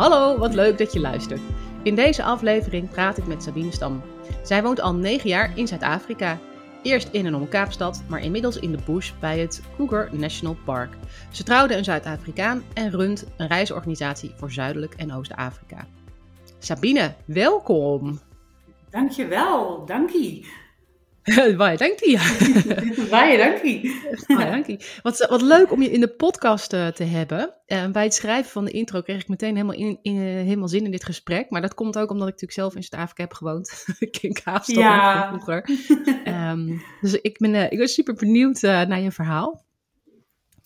Hallo, wat leuk dat je luistert. In deze aflevering praat ik met Sabine Stam. Zij woont al 9 jaar in Zuid-Afrika. Eerst in en om Kaapstad, maar inmiddels in de bush bij het Kruger National Park. Ze trouwde een Zuid-Afrikaan en runt een reisorganisatie voor Zuidelijk en Oost-Afrika. Sabine, welkom! Dankjewel, dankie. Waar dank je. Waar dank je. Wat, wat leuk om je in de podcast uh, te hebben. Uh, bij het schrijven van de intro kreeg ik meteen helemaal, in, in, uh, helemaal zin in dit gesprek. Maar dat komt ook omdat ik natuurlijk zelf in Zuid-Afrika heb gewoond. in Kaapstad ja. vroeger. um, dus ik ben, ik ben super benieuwd naar je verhaal.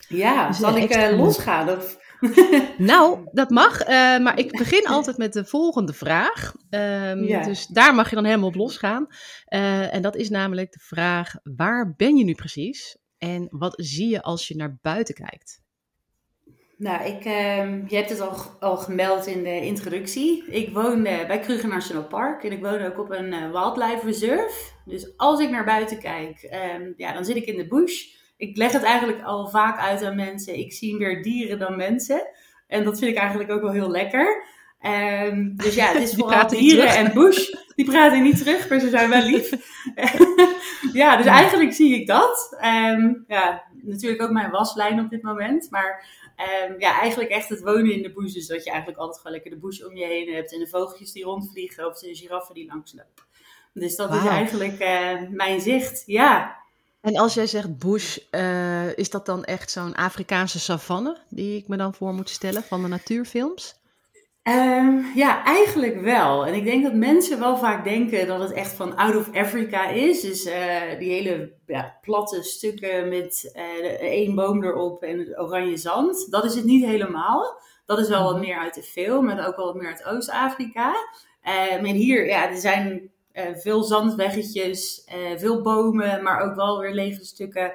Ja, dus, zal ik losgaan? Of nou, dat mag. Uh, maar ik begin altijd met de volgende vraag. Um, ja. Dus daar mag je dan helemaal op losgaan. Uh, en dat is namelijk de vraag: waar ben je nu precies? En wat zie je als je naar buiten kijkt? Nou, ik, uh, je hebt het al, al gemeld in de introductie. Ik woon bij Kruger National Park en ik woon ook op een uh, wildlife reserve. Dus als ik naar buiten kijk, um, ja, dan zit ik in de bush ik leg het eigenlijk al vaak uit aan mensen. Ik zie meer dieren dan mensen. En dat vind ik eigenlijk ook wel heel lekker. Um, dus ja, het is vooral dieren en bush. Die praten niet terug, maar ze zijn wel lief. ja, dus eigenlijk zie ik dat. Um, ja, natuurlijk ook mijn waslijn op dit moment. Maar um, ja, eigenlijk echt het wonen in de bush. Dus dat je eigenlijk altijd gewoon lekker de bush om je heen hebt. En de vogeltjes die rondvliegen of de giraffen die langslopen. Dus dat wow. is eigenlijk uh, mijn zicht. Ja. En als jij zegt bush, uh, is dat dan echt zo'n Afrikaanse savanne die ik me dan voor moet stellen van de natuurfilms? Um, ja, eigenlijk wel. En ik denk dat mensen wel vaak denken dat het echt van out of Africa is. Dus uh, die hele ja, platte stukken met uh, één boom erop en het oranje zand. Dat is het niet helemaal. Dat is wel wat meer uit de film, maar ook wel wat meer uit Oost-Afrika. Um, en hier, ja, er zijn veel zandweggetjes, uh, veel bomen, maar ook wel weer lege stukken.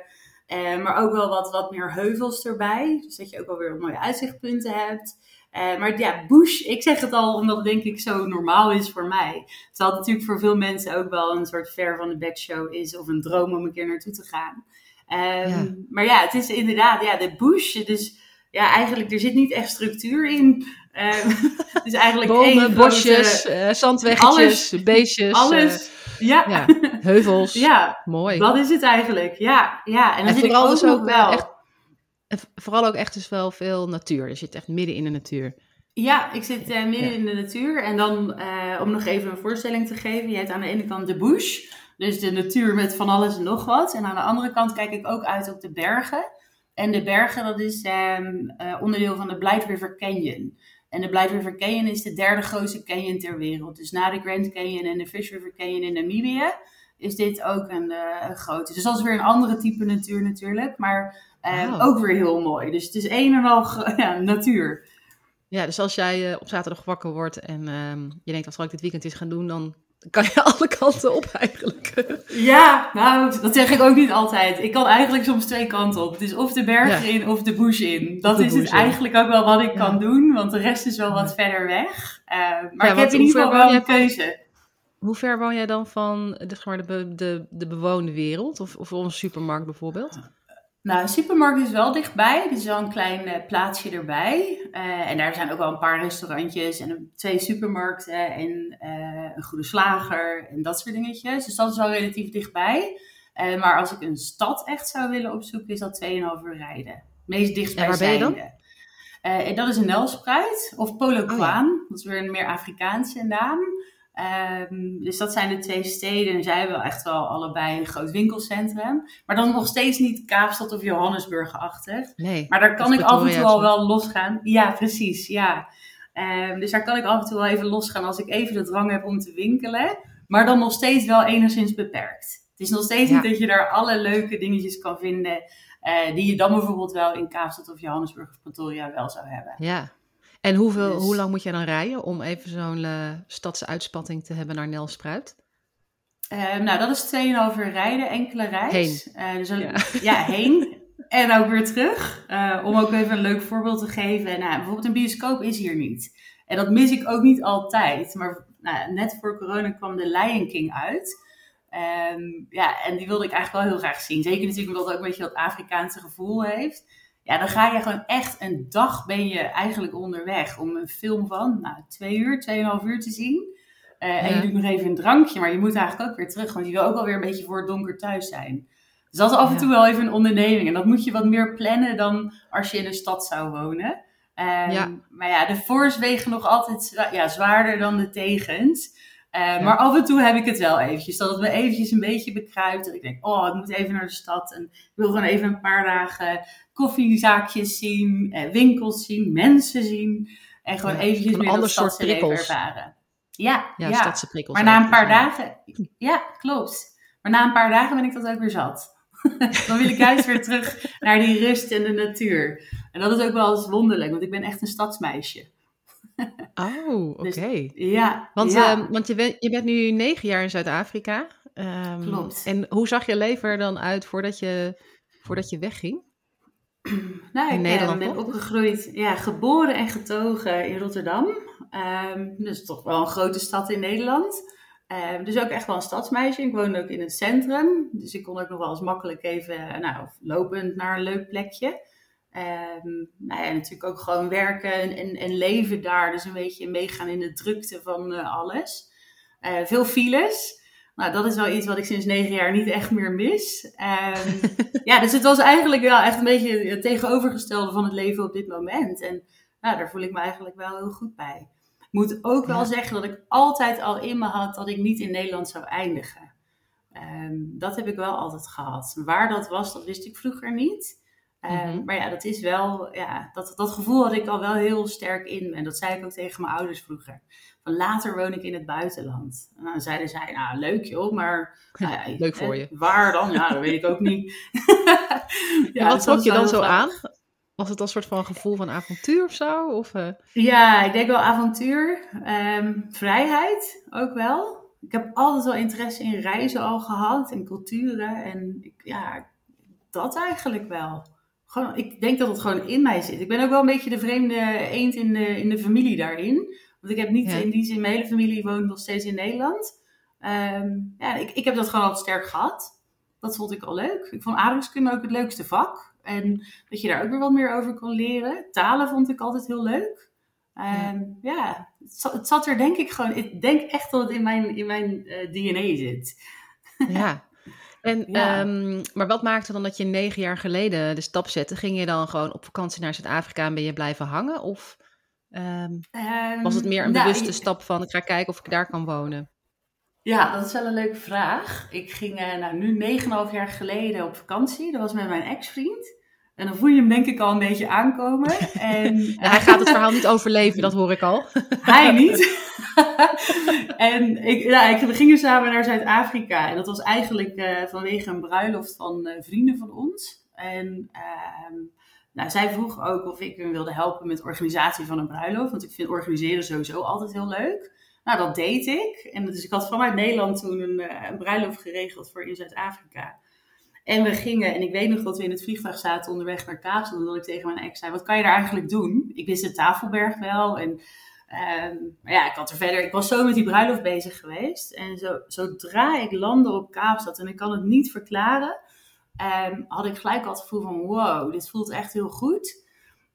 Uh, maar ook wel wat, wat meer heuvels erbij. Dus dat je ook wel weer mooie uitzichtpunten hebt. maar ja, bush, ik zeg het al omdat het denk ik zo normaal is voor mij. Terwijl het natuurlijk voor veel mensen ook wel een soort ver van de backshow is. Of een droom om een keer naartoe te gaan. Um, ja. Maar ja, het is inderdaad, ja, de bush. Dus ja, eigenlijk, er zit niet echt structuur in. Uh, dus eigenlijk Bomen, bosjes, grote, uh, zandweggetjes, alles, beestjes. Alles. Uh, ja. ja. Heuvels. ja. Mooi. Dat is het eigenlijk. Ja. ja. En dan en zit vooral ik ook, dus ook wel. Echt, vooral ook echt dus wel veel natuur. Je zit echt midden in de natuur. Ja, ik zit midden ja. in de natuur. En dan, om nog even een voorstelling te geven. Je hebt aan de ene kant de bush. Dus de natuur met van alles en nog wat. En aan de andere kant kijk ik ook uit op de bergen. En de bergen, dat is um, onderdeel van de Blythe River Canyon. En de Blythe River Canyon is de derde grootste canyon ter wereld. Dus na de Grand Canyon en de Fish River Canyon in Namibië is dit ook een, een grote. Dus dat is weer een andere type natuur natuurlijk, maar wow. ook weer heel mooi. Dus het is een en al ja, natuur. Ja, dus als jij uh, op zaterdag wakker wordt en ehm, je denkt wat zal ik dit weekend eens gaan doen, dan kan je alle kanten op eigenlijk. Ja, nou, dat zeg ik ook niet altijd. Ik kan eigenlijk soms twee kanten op. Dus of de bergen ja. in of de bush in. Dat is het eigenlijk ook wel wat ik ja. kan doen, want de rest is wel wat verder weg. Uh, maar ja, ik heb in ieder geval wel een keuze. Hoe ver woon jij dan van maar, de, de, de bewoonde wereld? Of, of een supermarkt bijvoorbeeld? Nou, een supermarkt is wel dichtbij. Er is wel een klein uh, plaatsje erbij. Uh, en daar zijn ook wel een paar restaurantjes en twee supermarkten en uh, een goede slager en dat soort dingetjes. Dus dat is wel relatief dichtbij. maar als ik een stad echt zou willen opzoeken, is dat 2,5 uur rijden. Meest dichtbij en waar ben je dan? en dat is een Nelspruit of Polo Kwaan. Oh, ja. Dat is weer een meer Afrikaanse naam. Ehm, dus dat zijn de twee steden. En zij hebben echt wel allebei een groot winkelcentrum. Maar dan nog steeds niet Kaapstad of Johannesburg-achtig. Nee. Maar daar kan ik af en toe al wel losgaan. Ja, precies. Ja. Ehm, dus daar kan ik af en toe wel even losgaan als ik even de drang heb om te winkelen. Maar dan nog steeds wel enigszins beperkt. Het is nog steeds Ja. niet dat je daar alle leuke dingetjes kan vinden. eh, die je dan bijvoorbeeld wel in Kaapstad of Johannesburg of Pretoria wel zou hebben. Ja. En hoeveel, Dus- hoe lang moet je dan rijden om even zo'n eh stadsuitspatting te hebben naar Nelspruit? Ehm, nou, dat is 2,5 uur rijden, enkele reis. Eh, dus een- Ja. ja. heen. En ook weer terug. Eh, om ook even een leuk voorbeeld te geven. Nou, bijvoorbeeld een bioscoop is hier niet. En dat mis ik ook niet altijd. Maar nou, net voor corona kwam de Lion King uit. Ehm, ja, en die wilde ik eigenlijk wel heel graag zien. Zeker natuurlijk omdat het ook een beetje dat Afrikaanse gevoel heeft. Ja, dan ga je gewoon echt een dag ben je eigenlijk onderweg om een film van nou, twee uur, tweeënhalf uur te zien. Eh, En je doet nog even een drankje, maar je moet eigenlijk ook weer terug. Want je wil ook alweer een beetje voor het donker thuis zijn. Dus dat is af en Ja. toe wel even een onderneming. En dat moet je wat meer plannen dan als je in een stad zou wonen. Ehm, Ja. Maar ja, de voor's wegen nog altijd ja, zwaarder dan de tegens. Eh, Ja. Maar af en toe heb ik het wel eventjes. Dat het me eventjes een beetje bekruipt. Dat ik denk, oh, ik moet even naar de stad. En ik wil gewoon even een paar dagen koffiezaakjes zien. eh, winkels zien, mensen zien. En gewoon Ja, eventjes een meer ander soort prikkels. ervaren. Ja, Ja, ja. stadse prikkels. Maar na een paar dagen, ja, klopt. Maar na een paar dagen ben ik dat ook weer zat. Dan wil ik juist weer terug naar die rust en de natuur. En dat is ook wel eens wonderlijk, want ik ben echt een stadsmeisje. Oh, oké. Dus- Ja, Want, ja. ehm, want je, bent, je bent nu negen jaar in Zuid-Afrika. Ehm, Klopt. En hoe zag je leven er dan uit voordat je, voordat je wegging? nou, in ik Nederland eh, ben opgegroeid, ja, geboren en getogen in Rotterdam. Ehm, dus toch wel een grote stad in Nederland. Dus ook echt wel een stadsmeisje. Ik woonde ook in het centrum. Dus ik kon ook nog wel eens makkelijk even nou, lopend naar een leuk plekje. Nou ja, natuurlijk ook gewoon werken en, en, en leven daar. Dus een beetje meegaan in de drukte van eh, alles. Eh, veel files. Nou, dat is wel iets wat ik sinds negen jaar niet echt meer mis. Ehm, ja, dus het was eigenlijk wel echt een beetje het tegenovergestelde van het leven op dit moment. En nou, daar voel ik me eigenlijk wel heel goed bij. Ik moet ook wel Ja. zeggen dat ik altijd al in me had dat ik niet in Nederland zou eindigen. Ehm, dat heb ik wel altijd gehad. Waar dat was, dat wist ik vroeger niet. Ehm, Mhm. Maar ja, dat is wel, ja, dat, dat gevoel had ik al wel heel sterk in me. En dat zei ik ook tegen mijn ouders vroeger. Van later woon ik in het buitenland. En dan zeiden zij, nou leuk joh, maar... nou ja, Leuk voor hè, je. Waar dan? Ja, dat weet ik ook niet. Ja, wat trok je dan zo aan? Was het een soort van gevoel van avontuur of zo? Of, eh, Ja, ik denk wel avontuur. Ehm, vrijheid ook wel. Ik heb altijd wel interesse in reizen al gehad en culturen. En ik, ja, dat eigenlijk wel. Gewoon, ik denk dat het gewoon in mij zit. Ik ben ook wel een beetje de vreemde eend in de, in de familie daarin. Want ik heb niet Ja. in die zin, mijn hele familie woont nog steeds in Nederland. Ehm, ja, ik, ik heb dat gewoon altijd sterk gehad. Dat vond ik al leuk. Ik vond aardrijkskunde ook het leukste vak. En dat je daar ook weer wat meer over kon leren. Talen vond ik altijd heel leuk. Ehm, ja, het, zat, het zat er denk ik gewoon... Ik denk echt dat het in mijn, in mijn eh, DNA zit. ja. En, Ja. ehm, maar wat maakte dan dat je negen jaar geleden de stap zette? Ging je dan gewoon op vakantie naar Zuid-Afrika en ben je blijven hangen? Of ehm, Ehm, was het meer een nou, bewuste je- stap van ik ga kijken of ik daar kan wonen? Ja, dat is wel een leuke vraag. Ik ging eh, nou, nu 9,5 jaar geleden op vakantie. Dat was met mijn ex-vriend. En dan voel je hem denk ik al een beetje aankomen. En, Ja, hij gaat het verhaal niet overleven, dat hoor ik al. Hij niet. en ik, ja, ik, we gingen samen naar Zuid-Afrika. En dat was eigenlijk eh, vanwege een bruiloft van eh, vrienden van ons. En ehm, nou, zij vroeg ook of ik hem wilde helpen met de organisatie van een bruiloft. Want ik vind organiseren sowieso altijd heel leuk. Nou, dat deed ik. En dus ik had vanuit Nederland toen een, eh, een bruiloft geregeld voor in Zuid-Afrika. En we gingen, en ik weet nog dat we in het vliegtuig zaten onderweg naar Kaapstad. En dat ik tegen mijn ex zei, wat kan je daar eigenlijk doen? Ik wist de Tafelberg wel. En ehm, maar ja, ik had er verder, ik was zo met die bruiloft bezig geweest. En zo, zodra ik landde op Kaapstad, en ik kan het niet verklaren, ehm, had ik gelijk al het gevoel van, wow, dit voelt echt heel goed.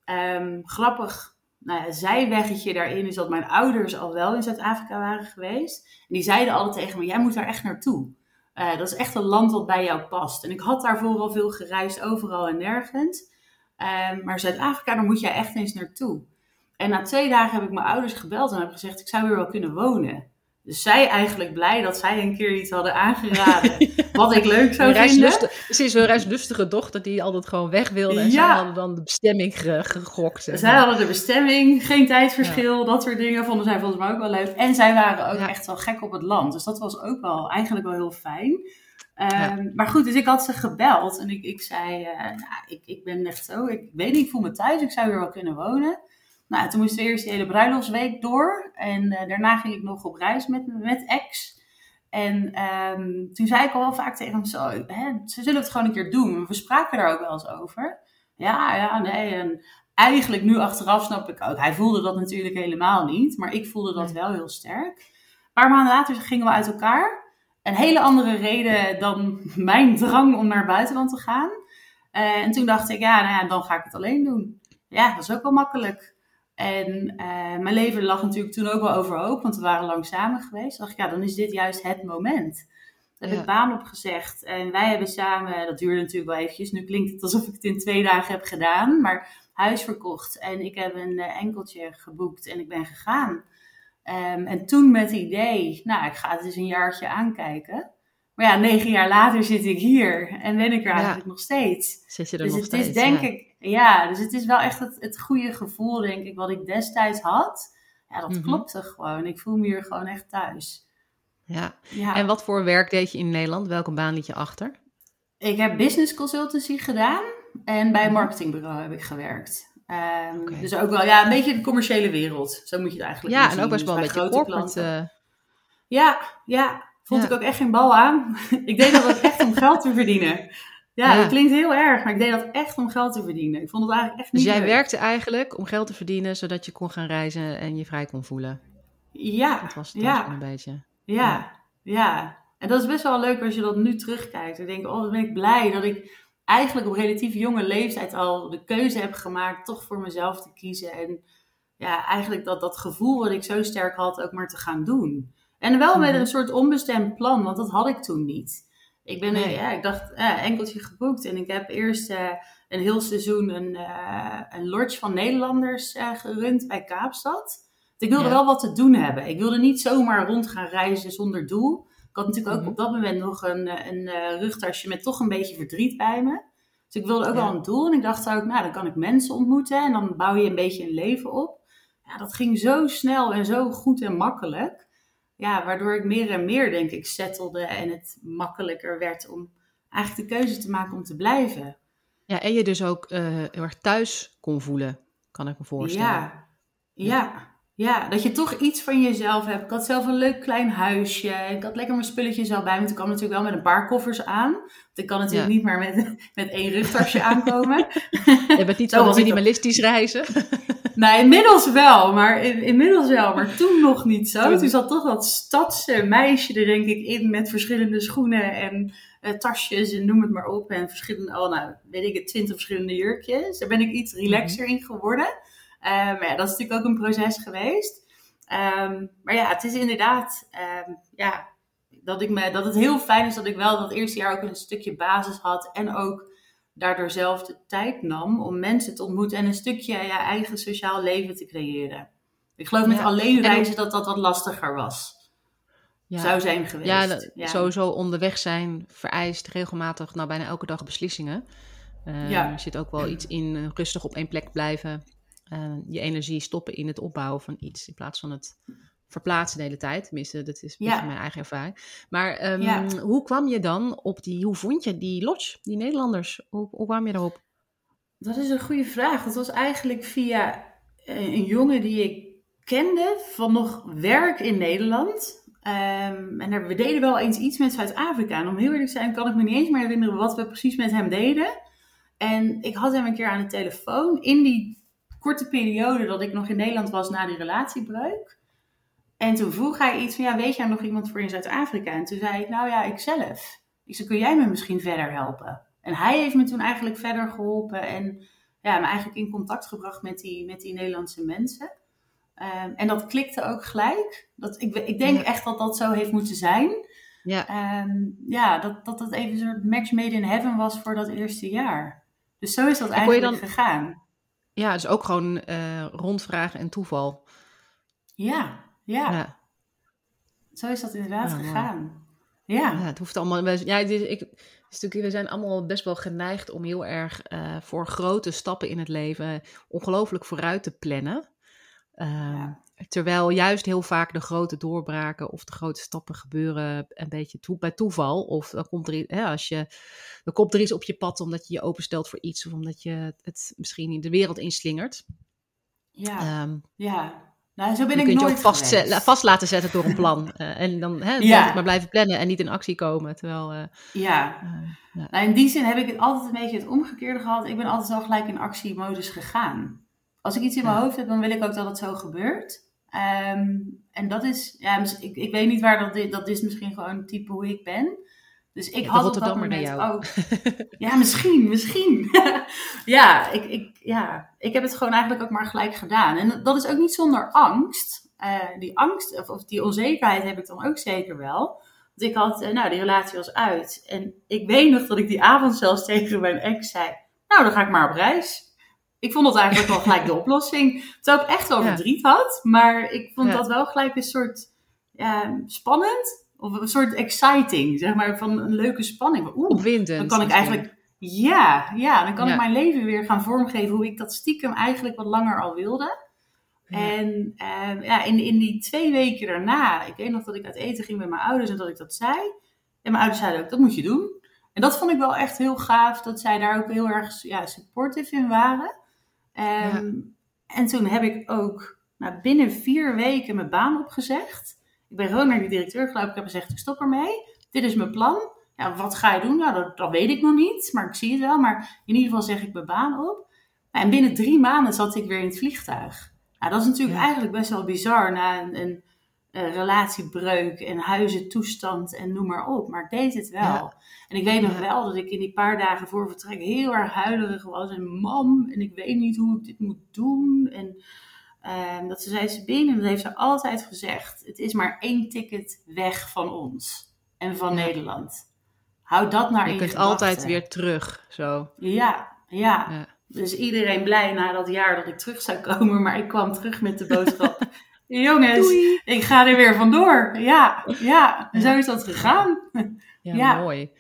Ehm, grappig, nou ja, zijweggetje daarin is dat mijn ouders al wel in Zuid-Afrika waren geweest. En die zeiden altijd tegen me, jij moet daar echt naartoe. Eh, dat is echt een land wat bij jou past. En ik had daarvoor al veel gereisd, overal en nergens. Ehm, maar Zuid-Afrika, daar moet jij echt eens naartoe. En na twee dagen heb ik mijn ouders gebeld en heb gezegd, ik zou hier wel kunnen wonen. Dus zij eigenlijk blij dat zij een keer iets hadden aangeraden. wat ik leuk zou vinden. Ze is een reislustige dochter die altijd gewoon weg wilde. En ja. zij hadden dan de bestemming gegokt. Zij hadden de bestemming, geen tijdverschil, dat soort dingen vonden zij volgens mij ook wel leuk. En zij waren ook echt wel gek op het land. Dus dat was ook wel eigenlijk wel heel fijn. Ehm, maar goed, dus ik had ze gebeld en ik, ik zei, uh, nou, ik, ik ben echt zo, ik weet niet, ik voel me thuis, ik zou hier wel kunnen wonen. Nou, toen moest we eerst de hele bruiloftsweek door. En uh, daarna ging ik nog op reis met, met ex. En um, toen zei ik al wel vaak tegen hem zo, hè, ze zullen het gewoon een keer doen. We spraken daar ook wel eens over. Ja, ja, nee. En eigenlijk nu achteraf snap ik ook, hij voelde dat natuurlijk helemaal niet. Maar ik voelde dat wel heel sterk. Een paar maanden later gingen we uit elkaar. Een hele andere reden dan mijn drang om naar het buitenland te gaan. Uh, en toen dacht ik, ja, nou ja, dan ga ik het alleen doen. Ja, dat is ook wel makkelijk. En uh, mijn leven lag natuurlijk toen ook wel overhoop, want we waren lang samen geweest. dacht ik, ja, dan is dit juist het moment. Daar heb ik baan opgezegd. En wij hebben samen, dat duurde natuurlijk wel eventjes. Nu klinkt het alsof ik het in twee dagen heb gedaan. Maar huis verkocht. En ik heb een uh, enkeltje geboekt en ik ben gegaan. Um, en toen met het idee, nou, ik ga het eens een jaartje aankijken. Maar ja, negen jaar later zit ik hier en ben ik er eigenlijk nog steeds. Zit je er dus nog het steeds, is denk ik, ja, dus het is wel echt het, het goede gevoel, denk ik, wat ik destijds had. Ja, dat mm klopte gewoon. Ik voel me hier gewoon echt thuis. Ja. ja. En wat voor werk deed je in Nederland? Welke baan liet je achter? Ik heb business consultancy gedaan en bij een mhm. marketingbureau heb ik gewerkt. Um, Dus ook wel, ja, een beetje de commerciële wereld. Zo moet je het eigenlijk Ja, en ook best wel dus een beetje corporate. Uh... Ja, ja, Vond ik ook echt geen bal aan. ik deed dat echt om geld te verdienen. Ja, dat klinkt heel erg, maar ik deed dat echt om geld te verdienen. Ik vond het eigenlijk echt dus niet Dus jij werkte eigenlijk om geld te verdienen, zodat je kon gaan reizen en je vrij kon voelen? Ja. Dat was het ja. een beetje. Ja, ja. En dat is best wel leuk als je dat nu terugkijkt. Dan denk ik, oh, dan ben ik blij dat ik eigenlijk op relatief jonge leeftijd al de keuze heb gemaakt toch voor mezelf te kiezen. En ja, eigenlijk dat, dat gevoel wat ik zo sterk had ook maar te gaan doen. En wel met mhm. een soort onbestemd plan, want dat had ik toen niet. Ik ben, nee. ja, ik dacht, eh, enkeltje geboekt. En ik heb eerst uh, een heel seizoen een, uh, een lodge van Nederlanders uh, gerund bij Kaapstad. Ik wilde wel wat te doen hebben. Ik wilde niet zomaar rond gaan reizen zonder doel. Ik had natuurlijk ook mhm. op dat moment nog een, een rugtasje met toch een beetje verdriet bij me. Dus ik wilde ook wel een doel. En ik dacht ook, nou, dan kan ik mensen ontmoeten. En dan bouw je een beetje een leven op. Ja, dat ging zo snel en zo goed en makkelijk ja, waardoor ik meer en meer, denk ik, settelde en het makkelijker werd om eigenlijk de keuze te maken om te blijven. Ja, en je dus ook uh, heel erg thuis kon voelen, kan ik me voorstellen. Ja, ja, ja, dat je toch iets van jezelf hebt. Ik had zelf een leuk klein huisje. Ik had lekker mijn spulletjes al bij me. Ik kwam natuurlijk wel met een paar koffers aan. Want ik kan natuurlijk niet maar met, met één rugtasje aankomen. Je bent niet zo minimalistisch reizen. Nou, inmiddels wel, maar in, inmiddels wel, maar toen nog niet zo. Toen zat toch dat stadse meisje er denk ik in met verschillende schoenen en uh, tasjes en noem het maar op. En verschillende, oh nou, weet ik het, twintig verschillende jurkjes. Daar ben ik iets relaxer in geworden. Uh, maar ja, dat is natuurlijk ook een proces geweest. Um, maar ja, het is inderdaad, um, ja, dat, ik me, dat het heel fijn is dat ik wel dat eerste jaar ook een stukje basis had en ook daardoor zelf de tijd nam om mensen te ontmoeten en een stukje ja, eigen sociaal leven te creëren. Ik geloof met alleen reizen dat dat wat lastiger was. Ja. Zou zijn geweest. Ja, ja, sowieso onderweg zijn vereist regelmatig, nou bijna elke dag beslissingen. Uh, ja. Er zit ook wel iets in rustig op één plek blijven. Uh, je energie stoppen in het opbouwen van iets in plaats van het verplaatsen de hele tijd. Tenminste, dat is mijn eigen ervaring. Maar um, hoe kwam je dan op die, hoe vond je die lodge, die Nederlanders? Hoe, hoe kwam je daarop? Dat is een goede vraag. Dat was eigenlijk via een jongen die ik kende van nog werk in Nederland. Um, en we deden wel eens iets met Zuid-Afrika. En om heel eerlijk te zijn, kan ik me niet eens meer herinneren wat we precies met hem deden. En ik had hem een keer aan de telefoon in die korte periode dat ik nog in Nederland was na die relatiebreuk. En toen vroeg hij iets van, ja, weet jij nog iemand voor in Zuid-Afrika? En toen zei ik, nou ja, ik zelf. Ik zei, kun jij me misschien verder helpen? En hij heeft me toen eigenlijk verder geholpen en ja, me eigenlijk in contact gebracht met die, met die Nederlandse mensen. Um, en dat klikte ook gelijk. Dat, ik, ik denk echt dat dat zo heeft moeten zijn. Ja, um, ja dat, dat het even een soort match made in heaven was voor dat eerste jaar. Dus zo is dat eigenlijk dan, gegaan. Ja, dus ook gewoon uh, rondvragen en toeval. Ja, ja. zo is dat inderdaad Ja, gegaan. Ja. Ja, het hoeft allemaal. Ja, het is, ik, het is natuurlijk, we zijn allemaal best wel geneigd om heel erg eh, voor grote stappen in het leven ongelooflijk vooruit te plannen. Ehm, Ja. Terwijl juist heel vaak de grote doorbraken of de grote stappen gebeuren een beetje toe, bij toeval. Of dan komt er, hè, als je, dan komt er iets op je pad omdat je je openstelt voor iets. Of omdat je het misschien in de wereld inslingert. Ja. Ehm ja. Nou, zo ben ik kunt je nooit ook vast, laten zetten door een plan. Eh, en dan hè, Ja. maar blijven plannen en niet in actie komen. Terwijl, eh, Ja. eh, ja. Nou, in die zin heb ik het altijd een beetje het omgekeerde gehad. Ik ben altijd wel gelijk in actiemodus gegaan. Als ik iets in mijn hoofd heb, dan wil ik ook dat het zo gebeurt. Ehm, en dat is, ja, mis- ik, ik weet niet waar dat is. Dat is misschien gewoon het type hoe ik ben. Dus ik had op dat moment ook. Ja, misschien, misschien. ja, ik, ik, ja, ik heb het gewoon eigenlijk ook maar gelijk gedaan. En dat is ook niet zonder angst. Eh, die angst, of, of die onzekerheid heb ik dan ook zeker wel. Want ik had, eh, nou, die relatie was uit. En ik weet nog dat ik die avond zelfs tegen mijn ex zei: Nou, dan ga ik maar op reis. Ik vond dat eigenlijk wel gelijk de oplossing. Terwijl ik echt wel verdriet had. Maar ik vond dat wel gelijk een soort ja, spannend. Of een soort exciting, zeg maar, van een leuke spanning. Oeh, dan kan ik eigenlijk, ja, ja, dan kan ik mijn leven weer gaan vormgeven hoe ik dat stiekem eigenlijk wat langer al wilde. Ja. En ehm, ja, in, in die twee weken daarna, ik weet nog dat ik uit eten ging met mijn ouders en dat ik dat zei. En mijn ouders zeiden ook, dat moet je doen. En dat vond ik wel echt heel gaaf, dat zij daar ook heel erg ja, supportive in waren. Ehm, En toen heb ik ook nou, binnen vier weken mijn baan opgezegd. Ik ben gewoon naar die directeur gelopen. Ik heb gezegd, ik stop ermee. Dit is mijn plan. Ja, wat ga je doen? Nou, dat, dat weet ik nog niet, maar ik zie het wel. Maar in ieder geval zeg ik mijn baan op. En binnen drie maanden zat ik weer in het vliegtuig. Nou, dat is natuurlijk Ja. eigenlijk best wel bizar na een, een, eh, relatiebreuk en huizentoestand en noem maar op. Maar ik deed het wel. Ja. En ik weet nog wel dat ik in die paar dagen voor vertrek heel erg huilerig was. En mam, en ik weet niet hoe ik dit moet doen. En ehm, dat ze zei, Sabine, en dat heeft ze altijd gezegd. Het is maar één ticket weg van ons en van Ja. Nederland. Houd dat naar Je in kunt gedachten. altijd weer terug. Zo. Ja, ja, Ja. Dus iedereen blij na dat jaar dat ik terug zou komen. Maar ik kwam terug met de boodschap. Jongens, Doei. ik ga er weer vandoor. Ja, ja. En zo is dat gegaan. Ja, Ja. mooi.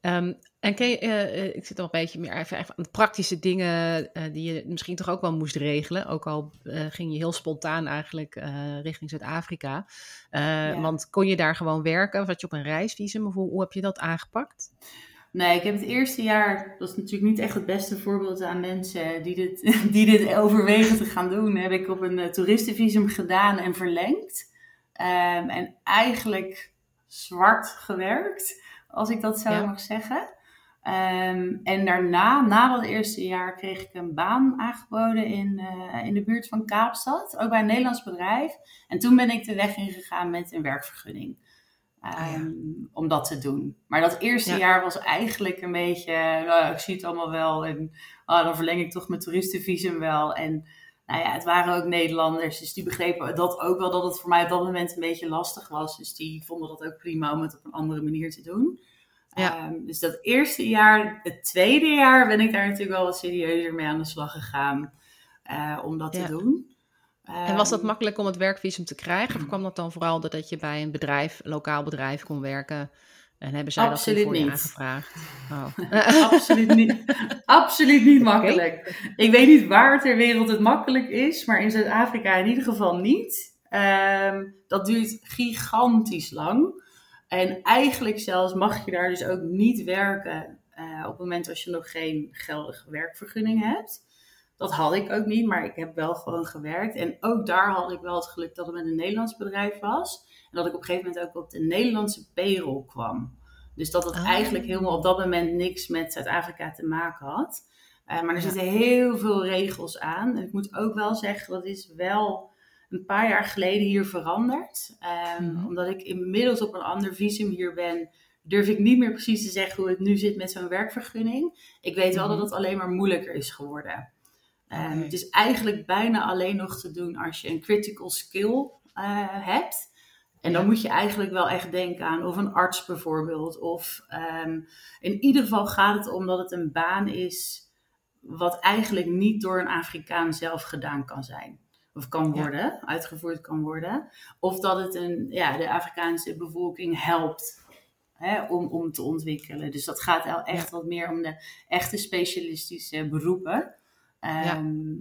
Ehm, en ken je, eh, eh, ik zit nog een beetje meer even, even aan de praktische dingen eh, die je misschien toch ook wel moest regelen. Ook al ging je heel spontaan eigenlijk richting Zuid-Afrika. Ja. Want kon je daar gewoon werken? Of had je op een reisvisum? Of hoe, hoe heb je dat aangepakt? Nee, ik heb het eerste jaar, dat is natuurlijk niet echt het beste voorbeeld aan mensen die dit, die dit overwegen te gaan doen, heb ik op een eh, toeristenvisum gedaan en verlengd. Ehm, en eigenlijk zwart gewerkt, als ik dat zo Ja. mag zeggen. Ehm, en daarna, na dat eerste jaar, kreeg ik een baan aangeboden in, eh, in de buurt van Kaapstad, ook bij een Nederlands bedrijf. En toen ben ik de weg ingegaan met een werkvergunning. Ah, ja. Ehm, om dat te doen. Maar dat eerste Ja. jaar was eigenlijk een beetje, nou, ik zie het allemaal wel en ah, dan verleng ik toch mijn toeristenvisum wel. En nou ja, het waren ook Nederlanders, dus die begrepen dat ook wel dat het voor mij op dat moment een beetje lastig was. Dus die vonden dat ook prima om het op een andere manier te doen. Ja. Ehm, dus dat eerste jaar, het tweede jaar ben ik daar natuurlijk wel wat serieuzer mee aan de slag gegaan eh, om dat Ja. te doen. En was dat Ehm, makkelijk om het werkvisum te krijgen? Of kwam dat dan vooral doordat je bij een bedrijf, een lokaal bedrijf kon werken? En hebben zij dat Absoluut voor je aangevraagd? Oh. Absoluut niet, absoluut niet makkelijk. Ik weet niet waar ter wereld het makkelijk is, maar in Zuid-Afrika in ieder geval niet. Ehm, dat duurt gigantisch lang. En eigenlijk zelfs mag je daar dus ook niet werken eh, op het moment als je nog geen geldige werkvergunning hebt. Dat had ik ook niet, maar ik heb wel gewoon gewerkt. En ook daar had ik wel het geluk dat het met een Nederlands bedrijf was. En dat ik op een gegeven moment ook op de Nederlandse payroll kwam. Dus dat het Ah. eigenlijk helemaal op dat moment niks met Zuid-Afrika te maken had. Eh, maar er zitten heel veel regels aan. En ik moet ook wel zeggen, dat is wel een paar jaar geleden hier veranderd. Mhm. Omdat ik inmiddels op een ander visum hier ben, durf ik niet meer precies te zeggen hoe het nu zit met zo'n werkvergunning. Ik weet wel Mhm. dat het alleen maar moeilijker is geworden. Ehm. Het is eigenlijk bijna alleen nog te doen als je een critical skill eh, hebt. En dan moet je eigenlijk wel echt denken aan of een arts bijvoorbeeld. Of ehm, in ieder geval gaat het om dat het een baan is wat eigenlijk niet door een Afrikaan zelf gedaan kan zijn. of kan worden, uitgevoerd kan worden. Of dat het een, ja, de Afrikaanse bevolking helpt hè, om, om te ontwikkelen. Dus dat gaat echt wat meer om de echte specialistische beroepen. Ehm,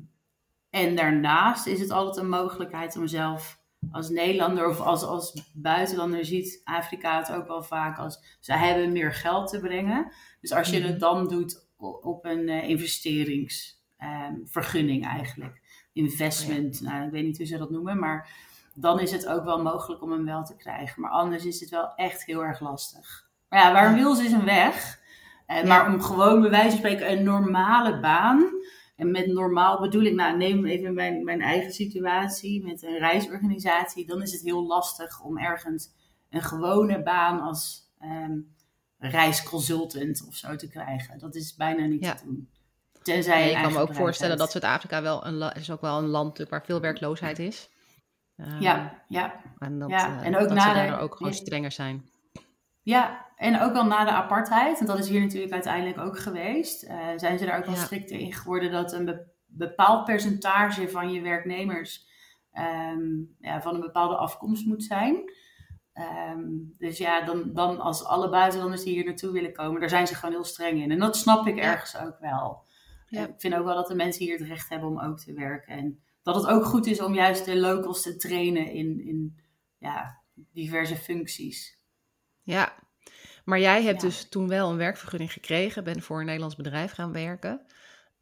en daarnaast is het altijd een mogelijkheid om zelf als Nederlander of als, als buitenlander ziet Afrika het ook wel vaak als ze hebben meer geld te brengen. Dus als je het mhm. dan doet op een uh, investeringsvergunning eigenlijk, investment, nou, ik weet niet hoe ze dat noemen, maar dan is het ook wel mogelijk om hem wel te krijgen. Maar anders is het wel echt heel erg lastig. Maar ja, waar een wil is een weg. Uh, maar om gewoon bij wijze van spreken een normale baan en met normaal bedoel ik, nou neem even mijn, mijn eigen situatie met een reisorganisatie. Dan is het heel lastig om ergens een gewone baan als um, reisconsultant of zo te krijgen. Dat is bijna niet te doen. Tenzij je kan me ook voorstellen dat Zuid-Afrika wel een is ook wel een land waar veel werkloosheid is. ja, ehm, ja. En dat, ja. En ook dat na ze daar ook gewoon strenger zijn. Ja, en ook al na de apartheid, en dat is hier natuurlijk uiteindelijk ook geweest, uh, zijn ze daar ook wel strikter in geworden dat een bepaald percentage van je werknemers ehm, ja, van een bepaalde afkomst moet zijn. Ehm, dus ja, dan, dan als alle buitenlanders die hier naartoe willen komen, daar zijn ze gewoon heel streng in. En dat snap ik ergens ook wel. Ja. Ik vind ook wel dat de mensen hier het recht hebben om ook te werken. En dat het ook goed is om juist de locals te trainen in, in ja, diverse functies. Ja, maar jij hebt dus toen wel een werkvergunning gekregen, bent voor een Nederlands bedrijf gaan werken.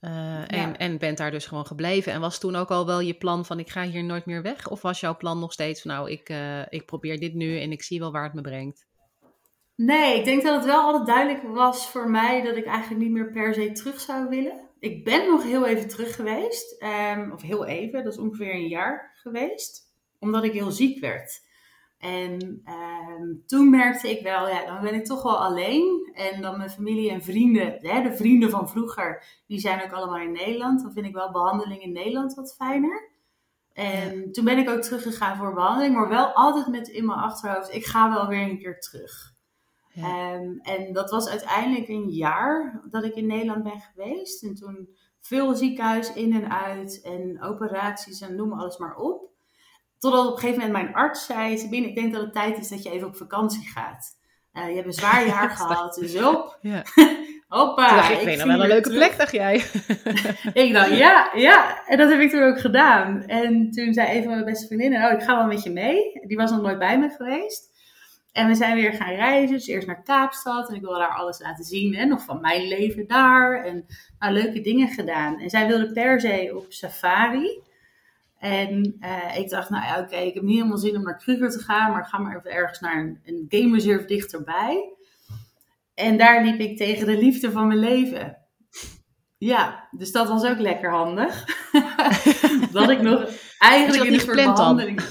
Uh, en, en bent daar dus gewoon gebleven. En was toen ook al wel je plan van ik ga hier nooit meer weg? Of was jouw plan nog steeds van nou, ik, uh, ik probeer dit nu en ik zie wel waar het me brengt? Nee, ik denk dat het wel altijd duidelijk was voor mij dat ik eigenlijk niet meer per se terug zou willen. Ik ben nog heel even terug geweest. Um, of heel even, dat is ongeveer een jaar geweest. Omdat ik heel ziek werd. En ehm, toen merkte ik wel, ja, dan ben ik toch wel alleen. En dan mijn familie en vrienden, hè, de vrienden van vroeger, die zijn ook allemaal in Nederland. Dan vind ik wel behandeling in Nederland wat fijner. En toen ben ik ook teruggegaan voor behandeling, maar wel altijd met in mijn achterhoofd, ik ga wel weer een keer terug. Ja. Ehm, en dat was uiteindelijk een jaar dat ik in Nederland ben geweest. En toen veel ziekenhuis in en uit en operaties en noem alles maar op. Totdat op een gegeven moment mijn arts zei: Sabine, ik denk dat het tijd is dat je even op vakantie gaat. Uh, je hebt een zwaar jaar gehad, dus op. Ja. Hoppa. ik vind wel een leuke plek, dacht jij. ik dacht, ja, ja. En dat heb ik toen ook gedaan. En toen zei een van mijn beste vriendinnen, oh, ik ga wel met je mee. Die was nog nooit bij me geweest. En we zijn weer gaan reizen. Dus eerst naar Kaapstad. En ik wilde daar alles laten zien. En nog van mijn leven daar. En nou, leuke dingen gedaan. En zij wilde per se op safari. En uh, ik dacht, nou ja, oké, ik heb niet helemaal zin om naar Kruger te gaan, maar ga maar even ergens naar een, een game reserve dichterbij. En daar liep ik tegen de liefde van mijn leven. Ja, dus dat was ook lekker handig. dat ik nog eigenlijk in de soort behandeling...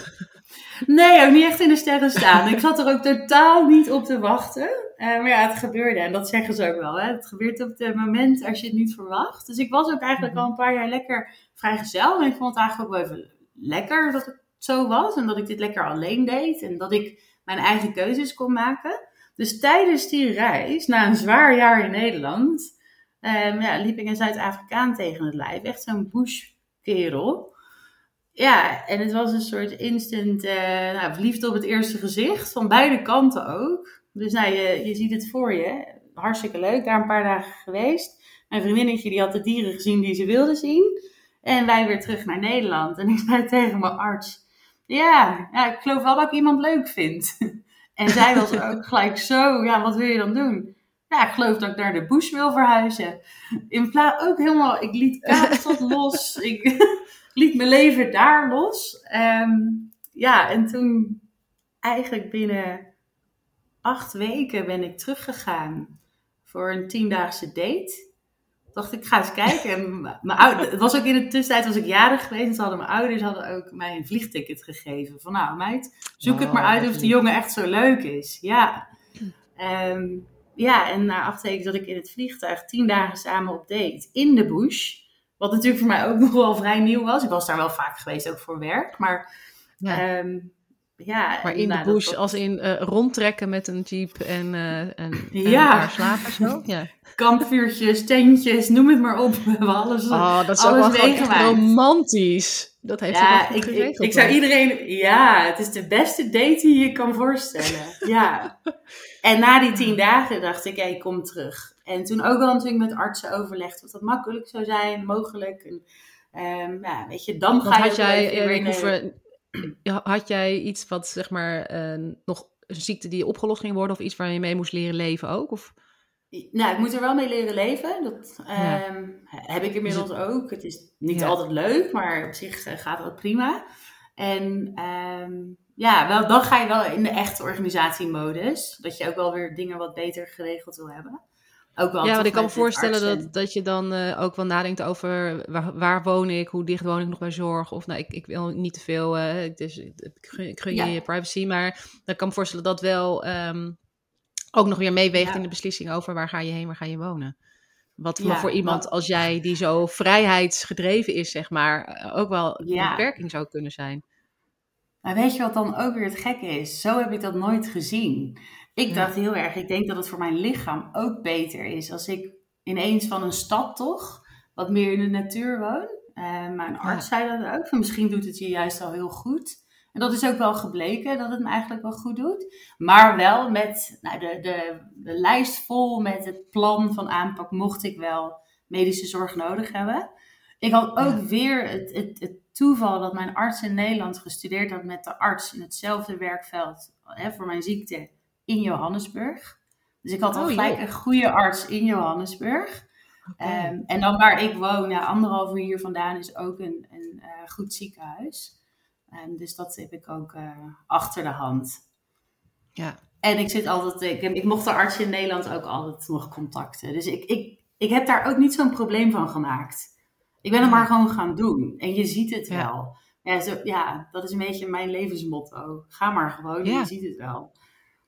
Nee, ook niet echt in de sterren staan. Ik zat er ook totaal niet op te wachten. Uh, maar ja, het gebeurde. En dat zeggen ze ook wel. Hè? Het gebeurt op het moment als je het niet verwacht. Dus ik was ook eigenlijk mhm. al een paar jaar lekker vrijgezel. En ik vond het eigenlijk ook wel even lekker dat het zo was. En dat ik dit lekker alleen deed. En dat ik mijn eigen keuzes kon maken. Dus tijdens die reis, na een zwaar jaar in Nederland, um, ja, liep ik een Zuid-Afrikaan tegen het lijf. Echt zo'n bushkerel. Ja, en het was een soort instant uh, nou, verliefd op het eerste gezicht. Van beide kanten ook. Dus nou, je, je ziet het voor je. Hartstikke leuk. Daar een paar dagen geweest. Mijn vriendinnetje die had de dieren gezien die ze wilde zien. En wij weer terug naar Nederland. En ik zei tegen mijn arts: Ja, ja ik geloof wel dat ik iemand leuk vind. En zij was ook gelijk zo: Ja, wat wil je dan doen? Ja, ik geloof dat ik naar de bush wil verhuizen. In plaats ook helemaal, ik liet Kaapstad los. Ik liet mijn leven daar los. Um, ja, en toen eigenlijk binnen acht weken ben ik teruggegaan voor een tiendaagse date dacht ik, ga eens kijken. mijn ouders, het was ook in de tussentijd was ik jarig geweest. En ze hadden mijn ouders hadden ook mij een vliegticket gegeven. Van nou meid, zoek het maar uit of de jongen echt zo leuk is. Ja. Ehm, ja, en na acht weken zat ik in het vliegtuig tien dagen samen op date in de bush. Wat natuurlijk voor mij ook nog wel vrij nieuw was. Ik was daar wel vaak geweest, ook voor werk. Maar ja. Ehm, ja, maar in de nou, bush, dat- als in eh, rondtrekken met een jeep en, eh en, Ja. slapen zo. Ja. kampvuurtjes, tentjes, noem het maar op. We hebben alles. Oh, dat is alles wel echt romantisch. Dat heeft hij ja, goed ik, ik, geregeld. ik zou iedereen. Ja, het is de beste date die je kan voorstellen. Ja. En na die tien dagen dacht ik, ja, ik kom terug. En toen ook wel natuurlijk met artsen overlegd of dat makkelijk zou zijn, mogelijk. En, ehm, ja, weet je, dan Want ga je had ook jij, weer er- ja, had jij iets wat zeg maar eh, nog een ziekte die opgelost ging worden of iets waar je mee moest leren leven ook? Of? Nou, ik moet er wel mee leren leven. Dat Ja. ehm, heb ik inmiddels ook. Het is niet Ja. altijd leuk, maar op zich eh, gaat dat prima. En ehm, ja, wel, dan ga je wel in de echte organisatiemodus. Dat je ook wel weer dingen wat beter geregeld wil hebben. Ook wel Ja, want ik kan me voorstellen dat, dat je dan eh, ook wel nadenkt over waar, waar woon ik, hoe dicht woon ik nog bij zorg. Of nou, ik, ik wil niet te veel, eh, dus ik gun, ik gun Ja. Je privacy. Maar dan kan me voorstellen dat wel ehm, ook nog weer meeweegt Ja. in de beslissing over waar ga je heen, waar ga je wonen. Wat voor, Ja, voor iemand wat- als jij, die zo vrijheidsgedreven is, zeg maar, eh, ook wel een beperking zou kunnen zijn. Maar weet je wat dan ook weer het gekke is? Zo heb ik dat nooit gezien. Ik Ja. dacht heel erg, ik denk dat het voor mijn lichaam ook beter is als ik ineens van een stad toch wat meer in de natuur woon. Eh, mijn arts zei dat ook, van misschien doet het je juist al heel goed. En dat is ook wel gebleken, dat het me eigenlijk wel goed doet. Maar wel met nou, de, de, de lijst vol met het plan van aanpak, mocht ik wel medische zorg nodig hebben. Ik had ook Ja. weer het, het, het toeval dat mijn arts in Nederland gestudeerd had met de arts in hetzelfde werkveld hè, voor mijn ziekte in Johannesburg. Dus ik had al Oh, gelijk joh. een goede arts in Johannesburg. Ehm, en dan waar ik woon, ja, anderhalf uur hier vandaan, is ook een, een eh, goed ziekenhuis. Ehm, dus dat heb ik ook eh, achter de hand. ja. En ik zit altijd, ik, ik mocht de arts in Nederland ook altijd nog contacten. Dus ik, ik, ik heb daar ook niet zo'n probleem van gemaakt. Ik ben het Ja. maar gewoon gaan doen. En je ziet het Ja. wel. Ja, zo, ja, dat is een beetje mijn levensmotto. Ga maar gewoon, Ja. je ziet het wel.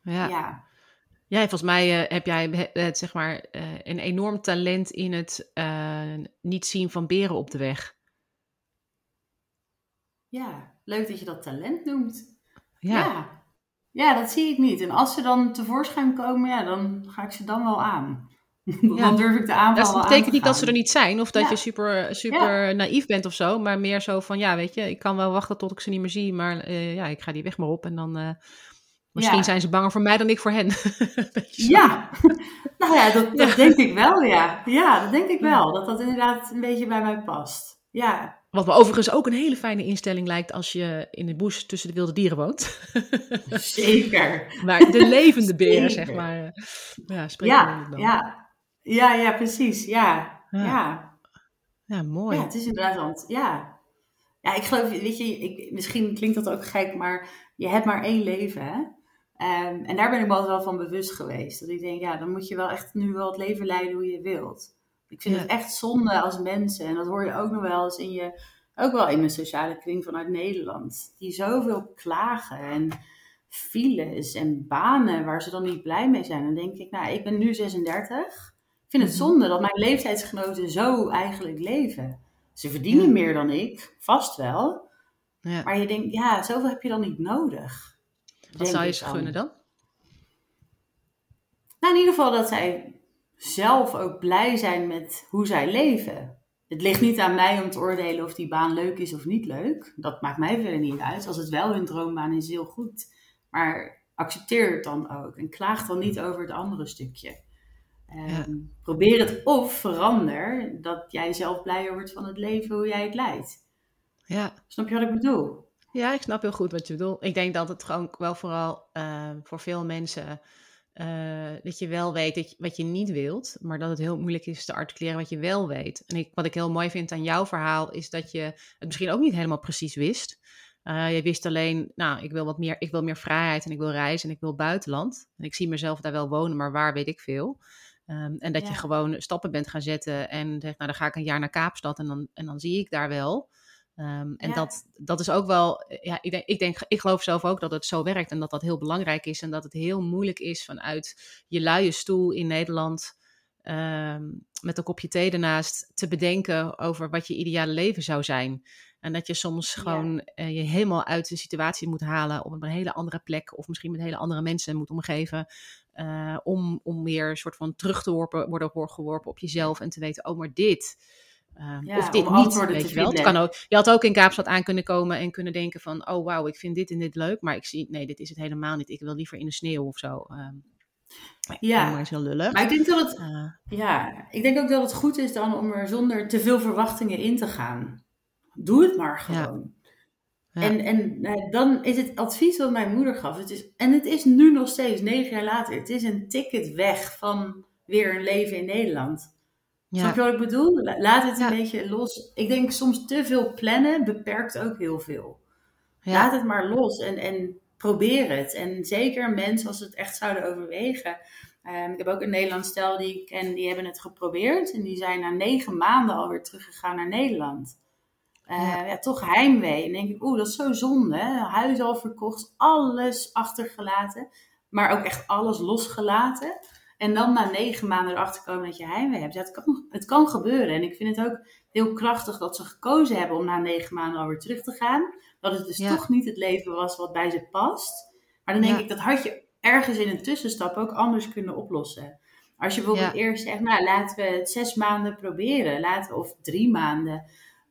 Ja. Ja. Ja, volgens mij eh, heb jij eh, het, zeg maar, eh, een enorm talent in het eh, niet zien van beren op de weg. ja, leuk dat je dat talent noemt. Ja, Ja. ja. dat zie ik niet. En als ze dan tevoorschijn komen, ja, dan ga ik ze dan wel aan. dan durf ik de aanval dat wel aan betekent te niet dat ze er niet zijn of dat Ja. je super, super naïef bent of zo, maar meer zo van, ja, weet je, ik kan wel wachten tot ik ze niet meer zie, maar eh, ja, ik ga die weg maar op en dan, eh, misschien Ja. zijn ze banger voor mij dan ik voor hen. Ja, nou ja, dat, dat Ja. denk ik wel, ja. Ja, dat denk ik wel. Dat dat inderdaad een beetje bij mij past. Ja, Wat me overigens ook een hele fijne instelling lijkt als je in de bush tussen de wilde dieren woont. zeker. maar de levende beren, zeg maar. eh, Ja, Ja, dan. ja. Ja, ja, precies. Ja, Ja. ja. Ja, mooi. Ja, het is inderdaad, want ja. Ja, ik geloof, weet je, ik, misschien klinkt dat ook gek, maar je hebt maar één leven, hè. Ehm, en daar ben ik me altijd wel van bewust geweest. Dat ik denk, ja, dan moet je wel echt nu wel het leven leiden hoe je wilt. Ik vind Ja. het echt zonde als mensen, en dat hoor je ook nog wel eens in je, ook wel in mijn sociale kring vanuit Nederland, die zoveel klagen en files en banen waar ze dan niet blij mee zijn. Dan denk ik, nou, ik ben nu 36. Ik vind het Mhm. zonde dat mijn leeftijdsgenoten zo eigenlijk leven. Ze verdienen Ja. meer dan ik, vast wel. Ja. Maar je denkt, ja, zoveel heb je dan niet nodig. Wat zou je ze dan. gunnen dan? Nou, in ieder geval dat zij zelf ook blij zijn met hoe zij leven. Het ligt niet aan mij om te oordelen of die baan leuk is of niet leuk. Dat maakt mij verder niet uit. Als het wel hun droombaan is, heel goed. Maar accepteer het dan ook. En klaag dan niet over het andere stukje. Ehm, Ja. Probeer het of verander dat jij zelf blijer wordt van het leven hoe jij het leidt. Ja. Snap je wat ik bedoel? Ja, ik snap heel goed wat je bedoelt. Ik denk dat het gewoon wel vooral eh, voor veel mensen... eh, dat je wel weet dat je- wat je niet wilt, maar dat het heel moeilijk is te articuleren wat je wel weet. En ik, wat ik heel mooi vind aan jouw verhaal is dat je het misschien ook niet helemaal precies wist. Eh, je wist alleen, nou, ik wil wat meer, ik wil meer vrijheid en ik wil reizen en ik wil buitenland. En ik zie mezelf daar wel wonen, maar waar weet ik veel. Ehm, en dat je gewoon stappen bent gaan zetten en zegt, nou, dan ga ik een jaar naar Kaapstad en dan, en dan zie ik daar wel. Ehm, en Ja. dat, dat is ook wel, ja, ik, denk, ik, denk, ik geloof zelf ook dat het zo werkt en dat dat heel belangrijk is. En dat het heel moeilijk is vanuit je luie stoel in Nederland, ehm, met een kopje thee ernaast, te bedenken over wat je ideale leven zou zijn. En dat je soms gewoon eh, je helemaal uit de situatie moet halen op een hele andere plek. Of misschien met hele andere mensen moet omgeven. Uh, om, om weer een soort van terug te worpen, worden geworpen op jezelf. En te weten, oh maar dit. Uh, of dit niet, weet je wel. Het kan ook, je had ook in Kaapstad aan kunnen komen en kunnen denken van... oh wauw, ik vind dit en dit leuk. Maar ik zie, nee, dit is het helemaal niet. Ik wil liever in de sneeuw of zo. Ehm, ja, maar is heel lullig. Maar ik denk, dat het, uh, ja, ik denk ook dat het goed is dan om er zonder te veel verwachtingen in te gaan. Doe het maar gewoon. Ja. En, en nou, dan is het advies wat mijn moeder gaf. Het is, en het is nu nog steeds, negen jaar later. Het is een ticket weg van weer een leven in Nederland. Ja. Snap je wat ik bedoel? Laat het een beetje los. Ik denk soms te veel plannen beperkt ook heel veel. Laat het maar los en, en probeer het. En zeker mensen als ze het echt zouden overwegen. Um, ik heb ook een Nederlands stel die ik ken, die hebben het geprobeerd. En die zijn na negen maanden alweer teruggegaan naar Nederland. Uh, ja. toch heimwee. En denk ik, oeh, dat is zo zonde. Huis al verkocht, alles achtergelaten. Maar ook echt alles losgelaten. En dan na negen maanden erachter komen dat je heimwee hebt. Ja, het, kan, het kan gebeuren. En ik vind het ook heel krachtig dat ze gekozen hebben om na negen maanden alweer terug te gaan. Dat het dus toch niet het leven was wat bij ze past. Maar dan denk ik, dat had je ergens in een tussenstap ook anders kunnen oplossen. Als je bijvoorbeeld eerst zegt, nou laten we het zes maanden proberen. Laten we, of drie maanden.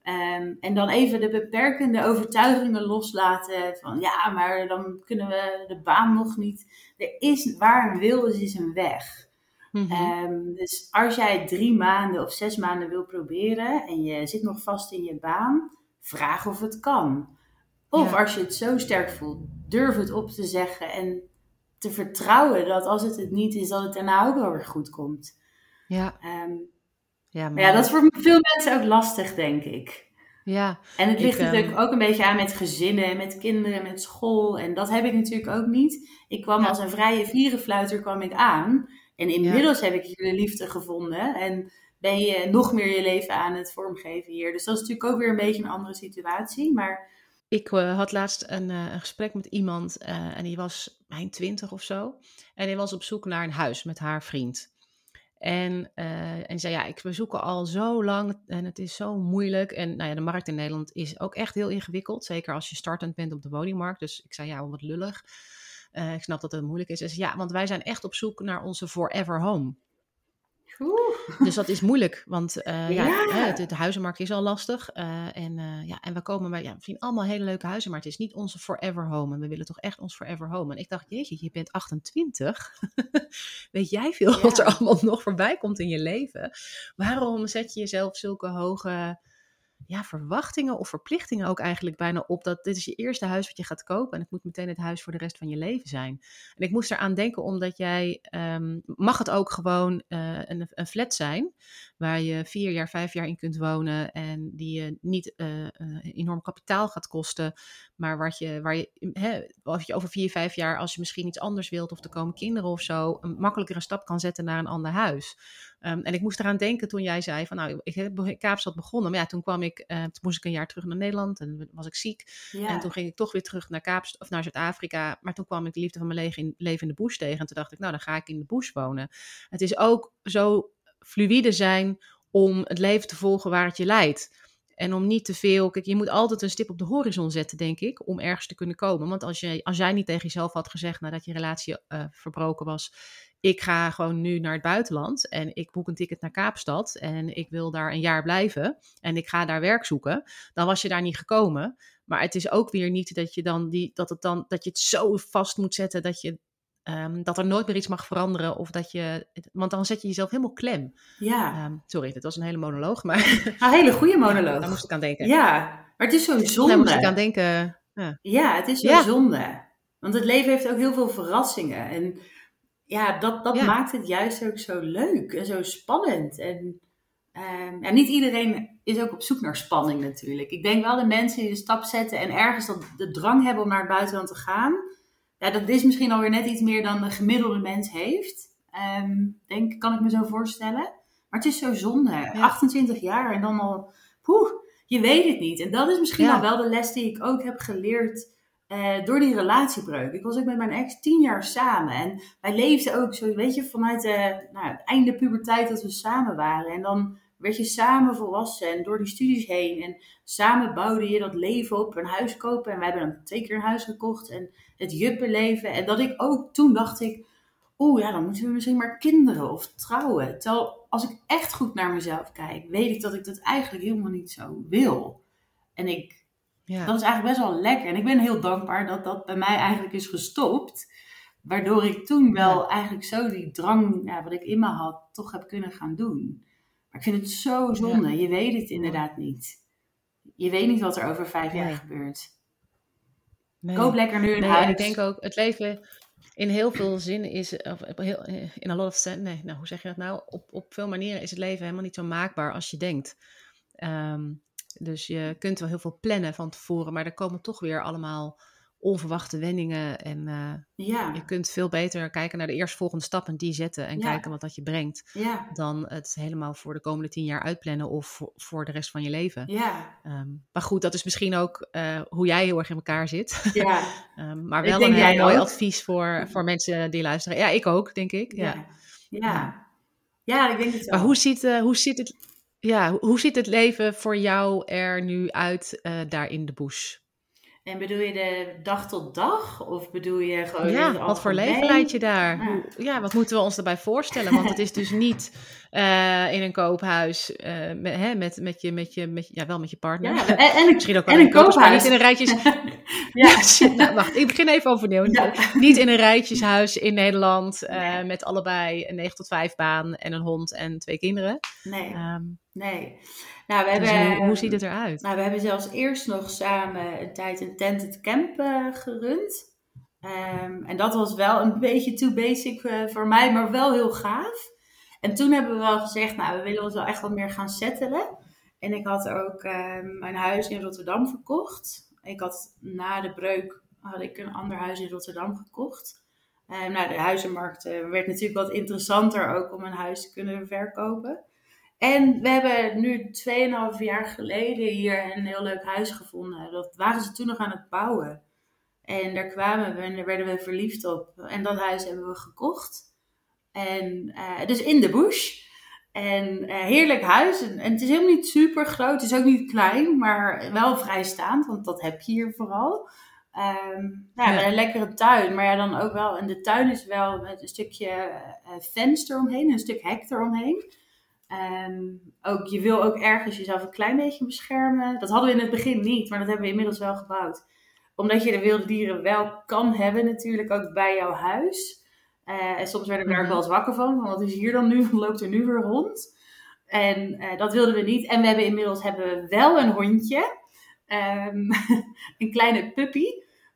Um, en dan even de beperkende overtuigingen loslaten. Van ja, maar dan kunnen we de baan nog niet. Er is waar een wil is, is een weg. Mm um, dus als jij drie maanden of zes maanden wil proberen en je zit nog vast in je baan, vraag of het kan. Of als je het zo sterk voelt, durf het op te zeggen en te vertrouwen dat als het het niet is, dat het daarna ook wel weer goed komt. Ja. Um, ja, maar ja, dat is voor veel mensen ook lastig, denk ik. Ja. En het ligt natuurlijk ook een beetje aan met gezinnen, met kinderen, met school. En dat heb ik natuurlijk ook niet. Ik kwam als een vrije vierenfluiter kwam ik aan. En inmiddels heb ik hier de liefde gevonden. En ben je nog meer je leven aan het vormgeven hier. Dus dat is natuurlijk ook weer een beetje een andere situatie. Maar ik uh, had laatst een, uh, een, gesprek met iemand uh, en die was mijn twintig of zo. En die was op zoek naar een huis met haar vriend. En, en zei, ja, ik, we zoeken al zo lang en het is zo moeilijk. En nou ja, de markt in Nederland is ook echt heel ingewikkeld. Zeker als je startend bent op de woningmarkt. Dus ik zei, ja, wat lullig. ik snap dat het moeilijk is. Ja, want wij zijn echt op zoek naar onze forever home. Dus dat is moeilijk, want uh, ja, ja. de, de, huizenmarkt is al lastig. Uh, en, uh, ja, en we komen bij, ja, we zien allemaal hele leuke huizen, maar het is niet onze forever home. En we willen toch echt ons forever home. En ik dacht, jeetje, je bent 28. Weet jij veel ja. wat er allemaal nog voorbij komt in je leven? Waarom zet je jezelf zulke hoge ja, verwachtingen of verplichtingen ook eigenlijk bijna op dat dit is je eerste huis wat je gaat kopen en het moet meteen het huis voor de rest van je leven zijn. En ik moest eraan denken omdat jij, um, mag het ook gewoon uh, een, een, flat zijn waar je vier jaar, vijf jaar in kunt wonen en die je niet uh, uh, enorm kapitaal gaat kosten, maar wat je, waar je, als je over vier, vijf jaar, als je misschien iets anders wilt of er komen kinderen of zo, een makkelijkere stap kan zetten naar een ander huis. Um, en ik moest eraan denken toen jij zei van nou, ik heb in Kaapstad begonnen. Maar ja, toen kwam ik, uh, toen moest ik een jaar terug naar Nederland en was ik ziek. Ja. En toen ging ik toch weer terug naar Kaapstad of naar Zuid-Afrika. Maar toen kwam ik de liefde van mijn leven in, leven in de bush tegen. En toen dacht ik, nou dan ga ik in de bush wonen. Het is ook zo fluïde zijn om het leven te volgen waar het je leidt. En om niet te veel. Kijk, je moet altijd een stip op de horizon zetten, denk ik, om ergens te kunnen komen. Want als, je, als jij niet tegen jezelf had gezegd nadat je relatie uh, verbroken was ik ga gewoon nu naar het buitenland en ik boek een ticket naar Kaapstad en ik wil daar een jaar blijven en ik ga daar werk zoeken, dan was je daar niet gekomen. Maar het is ook weer niet dat je dan die, dat het dan dat je het zo vast moet zetten dat je um, dat er nooit meer iets mag veranderen of dat je, want dan zet je jezelf helemaal klem. Ja. Um, sorry, dit was een hele monoloog, maar. Een hele goede monoloog. Daar moest ik aan denken. Ja, maar het is zo zonde. Daar moest ik aan denken. Ja, ja het is zo ja. zonde. Want het leven heeft ook heel veel verrassingen en ja, dat, dat ja. maakt het juist ook zo leuk en zo spannend. En um, ja, niet iedereen is ook op zoek naar spanning natuurlijk. Ik denk wel de mensen die de stap zetten en ergens dat de drang hebben om naar het buitenland te gaan. Ja, dat is misschien alweer net iets meer dan de gemiddelde mens heeft. Um, denk, kan ik me zo voorstellen. Maar het is zo zonde. Ja. 28 jaar en dan al, poeh, je weet het niet. En dat is misschien al wel de les die ik ook heb geleerd uh, door die relatiebreuk. Ik was ook met mijn ex tien jaar samen. En wij leefden ook zo, weet je, vanuit nou, het einde puberteit dat we samen waren. En dan werd je samen volwassen en door die studies heen. En samen bouwde je dat leven op, een huis kopen. En wij hebben dan twee keer een huis gekocht en het juppenleven. En dat ik ook, toen dacht ik, oeh ja, dan moeten we misschien maar kinderen of trouwen. Terwijl als ik echt goed naar mezelf kijk, weet ik dat ik dat eigenlijk helemaal niet zo wil. En ik, ja. dat is eigenlijk best wel lekker. En ik ben heel dankbaar dat dat bij mij eigenlijk is gestopt. Waardoor ik toen wel eigenlijk zo die drang, ja, wat ik in me had, toch heb kunnen gaan doen. Maar ik vind het zo zonde. Je weet het inderdaad niet. Je weet niet wat er over vijf jaar gebeurt. Nee. Koop lekker nu een nee, huis. Ik denk ook, het leven in heel veel zinnen is, of heel, in a lot of sense, nee, nou hoe zeg je dat nou? Op, op veel manieren is het leven helemaal niet zo maakbaar als je denkt. Ehm, dus je kunt wel heel veel plannen van tevoren, maar er komen toch weer allemaal onverwachte wendingen. En uh, ja. je kunt veel beter kijken naar de eerstvolgende stappen die zetten en kijken wat dat je brengt. Ja. Dan het helemaal voor de komende tien jaar uitplannen of voor, voor de rest van je leven. Ja. Um, maar goed, dat is misschien ook uh, hoe jij heel erg in elkaar zit. Ja. um, maar wel een heel mooi advies voor, voor mensen die luisteren. Ja, ik ook, denk ik. Ja, ja. ja. ik denk het wel. Maar hoe ziet, uh, hoe ziet het... Ja, hoe ziet het leven voor jou er nu uit daar in de bush? En bedoel je de dag tot dag? Of bedoel je gewoon. Ja, wat voor leven leid je daar? Ja. ja. wat moeten we ons erbij voorstellen? Want het is dus niet uh, in een koophuis uh, met, hè, met, met, je, met, je, met ja, wel met je partner. Ja, en, en, Misschien ook wel in een koophuis, niet in een rijtjes. ja. nou, wacht, ik begin even overnieuw. Ja. Niet in een rijtjeshuis in Nederland uh, met allebei een 9 tot 5 baan en een hond en twee kinderen. Nee. Um, nee. Nou, we dus hebben, hoe, hoe, ziet het eruit? Nou, we hebben zelfs eerst nog samen een tijd een tented camp uh, gerund. Um, en dat was wel een beetje too basic uh, voor mij, maar wel heel gaaf. En toen hebben we wel gezegd, nou, we willen ons wel echt wat meer gaan settelen. En ik had ook um, mijn huis in Rotterdam verkocht. Ik had na de breuk had ik een ander huis in Rotterdam gekocht. Um, nou, de huizenmarkt uh, werd natuurlijk wat interessanter ook om een huis te kunnen verkopen. En we hebben nu 2,5 jaar geleden hier een heel leuk huis gevonden. Dat waren ze toen nog aan het bouwen. En daar kwamen we en daar werden we verliefd op. En dat huis hebben we gekocht. En uh, dus in de bush. En uh, heerlijk huis. En, en, het is helemaal niet super groot. Het is ook niet klein, maar wel vrijstaand. Want dat heb je hier vooral. Um, nou, ja, een lekkere tuin. Maar ja, dan ook wel. En de tuin is wel met een stukje uh, venster omheen. Een stuk hek eromheen. Um, ook, je wil ook ergens jezelf een klein beetje beschermen. Dat hadden we in het begin niet, maar dat hebben we inmiddels wel gebouwd. Omdat je de wilde dieren wel kan hebben natuurlijk ook bij jouw huis. Uh, en soms werden we daar ook mhm. wel eens wakker van. Want wat is hier dan nu? loopt er nu weer rond? En uh, dat wilden we niet. En we hebben inmiddels hebben we wel een hondje. Um, een kleine puppy.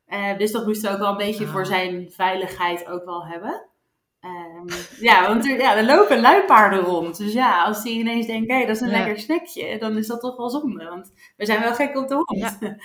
Uh, dus dat moesten we ook wel een beetje voor ah. zijn veiligheid ook wel hebben. Um, ja, want er, ja, er lopen luipaarden rond. Dus ja, als die ineens denken, hé, hey, dat is een lekker snackje, dan is dat toch wel zonde. Want we zijn wel gek op de hond. Ja.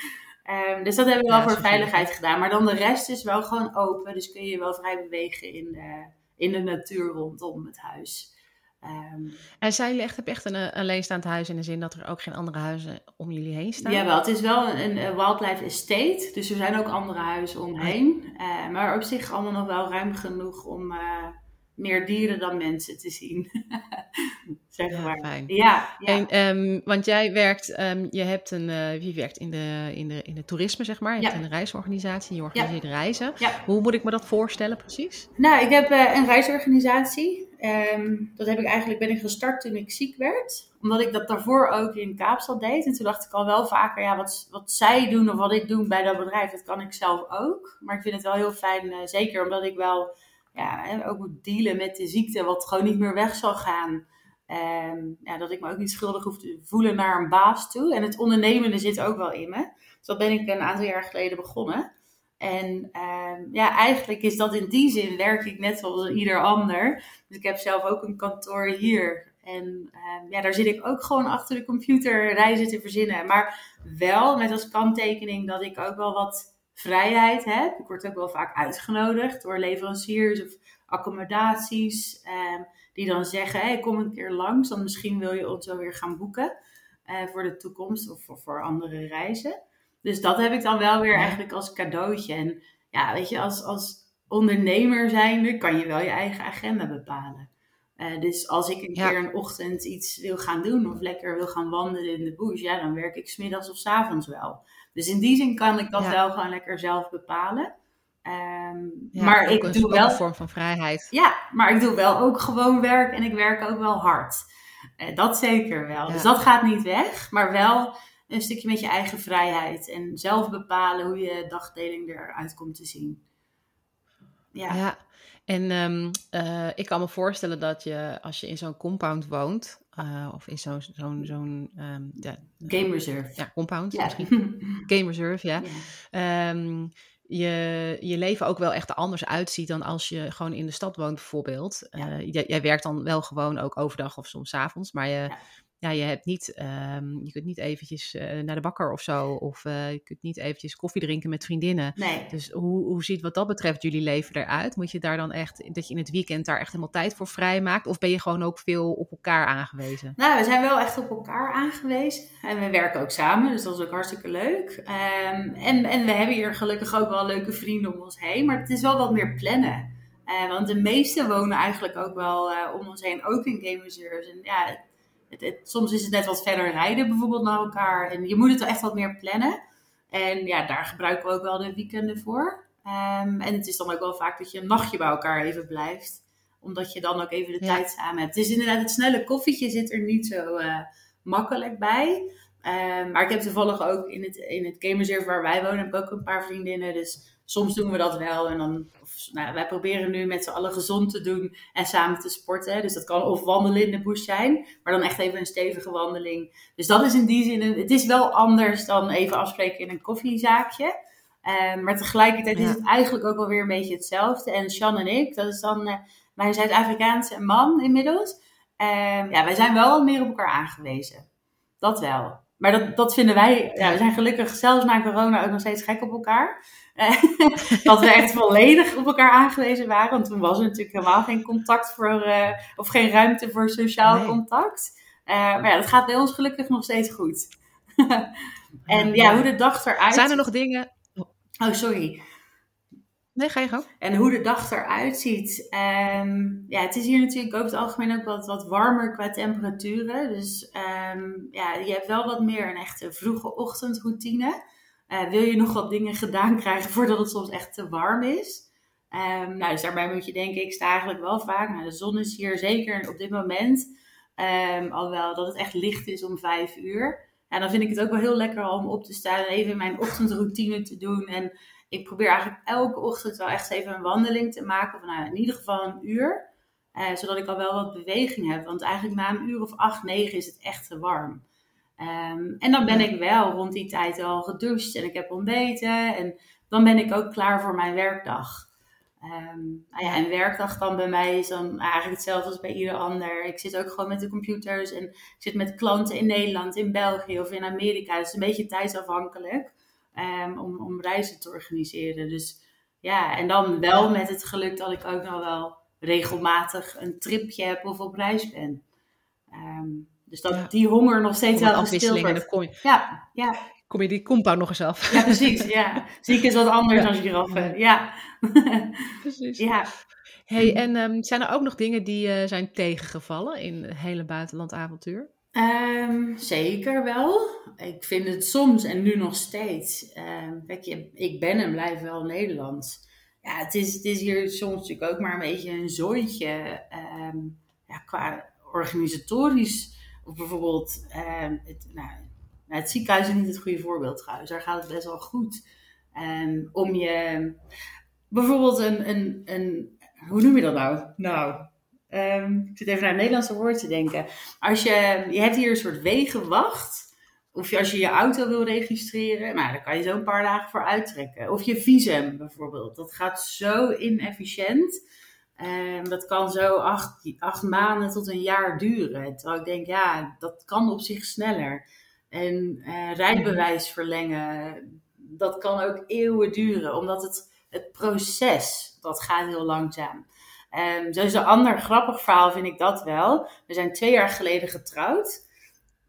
um, dus dat hebben we wel voor veiligheid gedaan. Maar dan de rest is wel gewoon open. Dus kun je wel vrij bewegen in de, in de natuur rondom het huis. Um, en jullie echt, heb echt een, een alleenstaand huis in de zin dat er ook geen andere huizen om jullie heen staan? Ja, wel. Het is wel een, een wildlife estate, dus er zijn ook andere huizen omheen. Uh, maar op zich allemaal nog wel ruim genoeg om uh, meer dieren dan mensen te zien. zeg ja, maar. Fijn. Ja, ja. En, um, want jij werkt, um, je hebt een, uh, wie werkt in de, in, de, in de toerisme, zeg maar. Je ja. hebt een reisorganisatie, je organiseert reizen. Hoe moet ik me dat voorstellen precies? Nou, ik heb een reisorganisatie. Um, dat heb ik eigenlijk, ben ik gestart toen ik ziek werd. Omdat ik dat daarvoor ook in Kaapstad deed. En toen dacht ik al wel vaker, ja, wat, wat zij doen of wat ik doe bij dat bedrijf, dat kan ik zelf ook. Maar ik vind het wel heel fijn, uh, zeker omdat ik wel ja, ook moet dealen met de ziekte, wat gewoon niet meer weg zal gaan. Um, ja, dat ik me ook niet schuldig hoef te voelen naar een baas toe. En het ondernemende zit ook wel in me. Dus dat ben ik een aantal jaar geleden begonnen. En uh, ja, eigenlijk is dat in die zin werk ik net zoals ieder ander. Dus ik heb zelf ook een kantoor hier. En uh, ja, daar zit ik ook gewoon achter de computer reizen te verzinnen. Maar wel met als kanttekening dat ik ook wel wat vrijheid heb. Ik word ook wel vaak uitgenodigd door leveranciers of accommodaties. Die dan zeggen, hey, kom een keer langs. Dan misschien wil je ons wel weer gaan boeken uh, voor de toekomst of voor, voor andere reizen. Dus dat heb ik dan wel weer eigenlijk als cadeautje. En ja, weet je, als, als ondernemer zijnde kan je wel je eigen agenda bepalen. dus als ik een keer een ochtend iets wil gaan doen of lekker wil gaan wandelen in de bush, ja, dan werk ik smiddags of s avonds wel. Dus in die zin kan ik dat wel gewoon lekker zelf bepalen. Um, maar ik doe wel een vorm van vrijheid. Ja, maar ik doe wel ook gewoon werk en ik werk ook wel hard. Uh, dat zeker wel. Dus dat gaat niet weg, maar wel een stukje met je eigen vrijheid en zelf bepalen hoe je dagdeling eruit komt te zien. Ja. ja. En um, uh, ik kan me voorstellen dat je, als je in zo'n compound woont, uh, of in zo'n zo'n zo'n um, ja, game reserve. Ja, compound ja. misschien. game reserve, ja. ja. Um, je, je leven ook wel echt anders uitziet dan als je gewoon in de stad woont, bijvoorbeeld. Ja. Uh, jij, jij, werkt dan wel gewoon ook overdag of soms avonds, maar je, ja ja, je hebt niet, um, je kunt niet eventjes uh, naar de bakker of zo. Of uh, je kunt niet eventjes koffie drinken met vriendinnen. Nee. Dus hoe, hoe ziet wat dat betreft jullie leven eruit? Moet je daar dan echt, dat je in het weekend daar echt helemaal tijd voor vrij maakt? Of ben je gewoon ook veel op elkaar aangewezen? Nou, we zijn wel echt op elkaar aangewezen. En we werken ook samen, dus dat is ook hartstikke leuk. Um, en, en we hebben hier gelukkig ook wel leuke vrienden om ons heen. Maar het is wel wat meer plannen. Uh, want de meesten wonen eigenlijk ook wel om ons heen, ook in game reserves. En ja, het, soms is het net wat verder rijden bijvoorbeeld naar elkaar. En je moet het echt wat meer plannen. En ja, daar gebruiken we ook wel de weekenden voor. Um, en het is dan ook wel vaak dat je een nachtje bij elkaar even blijft. Omdat je dan ook even de tijd samen hebt. Het is inderdaad, het snelle koffietje zit er niet zo uh, makkelijk bij. Um, maar ik heb toevallig ook in het, in het gamereserve waar wij wonen, heb ik ook een paar vriendinnen. Dus soms doen we dat wel. En dan, nou, wij proberen nu met z'n allen gezond te doen en samen te sporten. Dus dat kan of wandelen in de bush zijn, maar dan echt even een stevige wandeling. Dus dat is in die zin, een, het is wel anders dan even afspreken in een koffiezaakje. Um, maar tegelijkertijd is het eigenlijk ook wel weer een beetje hetzelfde. En Sean en ik, dat is dan uh, mijn Zuid-Afrikaanse man inmiddels. Um, ja, wij zijn wel wat meer op elkaar aangewezen. Dat wel. Maar dat, dat vinden wij, ja, we zijn gelukkig zelfs na corona ook nog steeds gek op elkaar. dat we echt volledig op elkaar aangewezen waren. Want toen was er natuurlijk helemaal geen contact voor, uh, of geen ruimte voor sociaal contact. Uh, maar ja, dat gaat bij ons gelukkig nog steeds goed. en ja, hoe de dag eruit... Zijn er nog dingen... Oh, sorry. Nee, ga je gang. En hoe de dag eruit ziet. Um, ja, het is hier natuurlijk over het algemeen ook wat, wat warmer qua temperaturen. Dus um, ja, je hebt wel wat meer een echte vroege ochtendroutine. Uh, wil je nog wat dingen gedaan krijgen voordat het soms echt te warm is? Um, nou, dus daarbij moet je denken, ik sta eigenlijk wel vaak. De zon is hier zeker op dit moment. Um, alhoewel dat het echt licht is om vijf uur. En dan vind ik het ook wel heel lekker om op te staan en even mijn ochtendroutine te doen. En ik probeer eigenlijk elke ochtend wel echt even een wandeling te maken. Van nou, in ieder geval een uur. Uh, zodat ik al wel wat beweging heb. Want eigenlijk na een uur of acht, negen is het echt te warm. Um, en dan ben ik wel rond die tijd al gedoucht en ik heb ontbeten. En dan ben ik ook klaar voor mijn werkdag. Um, nou ja, een werkdag dan bij mij is dan eigenlijk hetzelfde als bij ieder ander. Ik zit ook gewoon met de computers en ik zit met klanten in Nederland, in België of in Amerika. Dus een beetje tijdsafhankelijk um, om, om reizen te organiseren. Dus ja, en dan wel met het geluk dat ik ook nog wel regelmatig een tripje heb of op reis ben. Um, dus dat die honger nog steeds wel gestild wordt. Kom je, ja, ja. Kom je die compound nog eens af. Ja, precies. Ja. Ziek is wat anders als je eraf bent. Ja. Precies. Ja. Hey, en um, zijn er ook nog dingen die uh, zijn tegengevallen in het hele buitenlandavontuur? Um, zeker wel. Ik vind het soms en nu nog steeds. Um, kijk, ik ben en blijf wel Nederlands. Ja, het is, het is hier soms natuurlijk ook maar een beetje een zooitje. Ja, qua organisatorisch of bijvoorbeeld, ehm, het, nou, nou, het ziekenhuis is niet het goede voorbeeld trouwens. Daar gaat het best wel goed. Um, om je, bijvoorbeeld een, een, een, hoe noem je dat nou? Nou, um, ik zit even naar het Nederlandse woord te denken. Als je, je hebt hier een soort wegenwacht. Of als je je auto wil registreren, nou, daar kan je zo een paar dagen voor uittrekken. Of je visum bijvoorbeeld. Dat gaat zo inefficiënt. Um, dat kan zo acht, acht maanden tot een jaar duren. Terwijl ik denk, ja, dat kan op zich sneller. En uh, rijbewijs verlengen, dat kan ook eeuwen duren. Omdat het, het proces, dat gaat heel langzaam. Um, zo is een ander grappig verhaal, vind ik dat wel. We zijn twee jaar geleden getrouwd.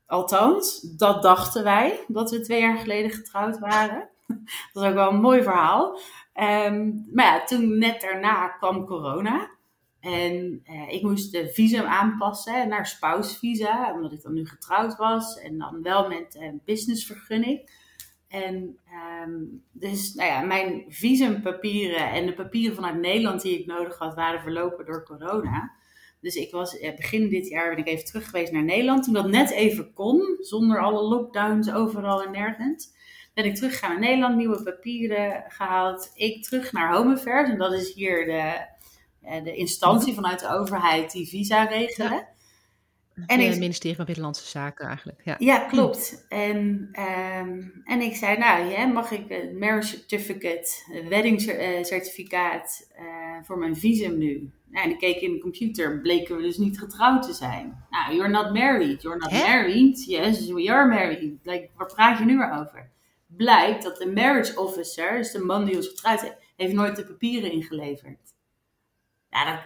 Althans, dat dachten wij, dat we twee jaar geleden getrouwd waren. dat is ook wel een mooi verhaal. Um, maar ja, toen net daarna kwam corona. En eh, ik moest de visum aanpassen naar spousvisa, omdat ik dan nu getrouwd was. En dan wel met een businessvergunning. En ehm, dus nou ja, mijn visumpapieren en de papieren vanuit Nederland die ik nodig had, waren verlopen door corona. Dus ik was eh, begin dit jaar ben ik even terug geweest naar Nederland. Toen dat net even kon, zonder alle lockdowns overal en nergens. Ben ik teruggegaan naar Nederland, nieuwe papieren gehaald. Ik terug naar Home Affairs. En dat is hier de, eh, de instantie vanuit de overheid die visa regelen. En het ministerie van Binnenlandse Zaken eigenlijk. Ja, ja klopt. En, ehm, en ik zei, nou, ja, mag ik een marriage certificate, een wedding certificaat uh, voor mijn visum nu? Nou, en ik keek in de computer, bleken we dus niet getrouwd te zijn. Nou, you're not married. You're not married. Yes, we are married. Like, waar praat je nu weer over? Blijkt dat de marriage officer, dus de man die ons getrouwd heeft, heeft nooit de papieren ingeleverd. Ja, dat,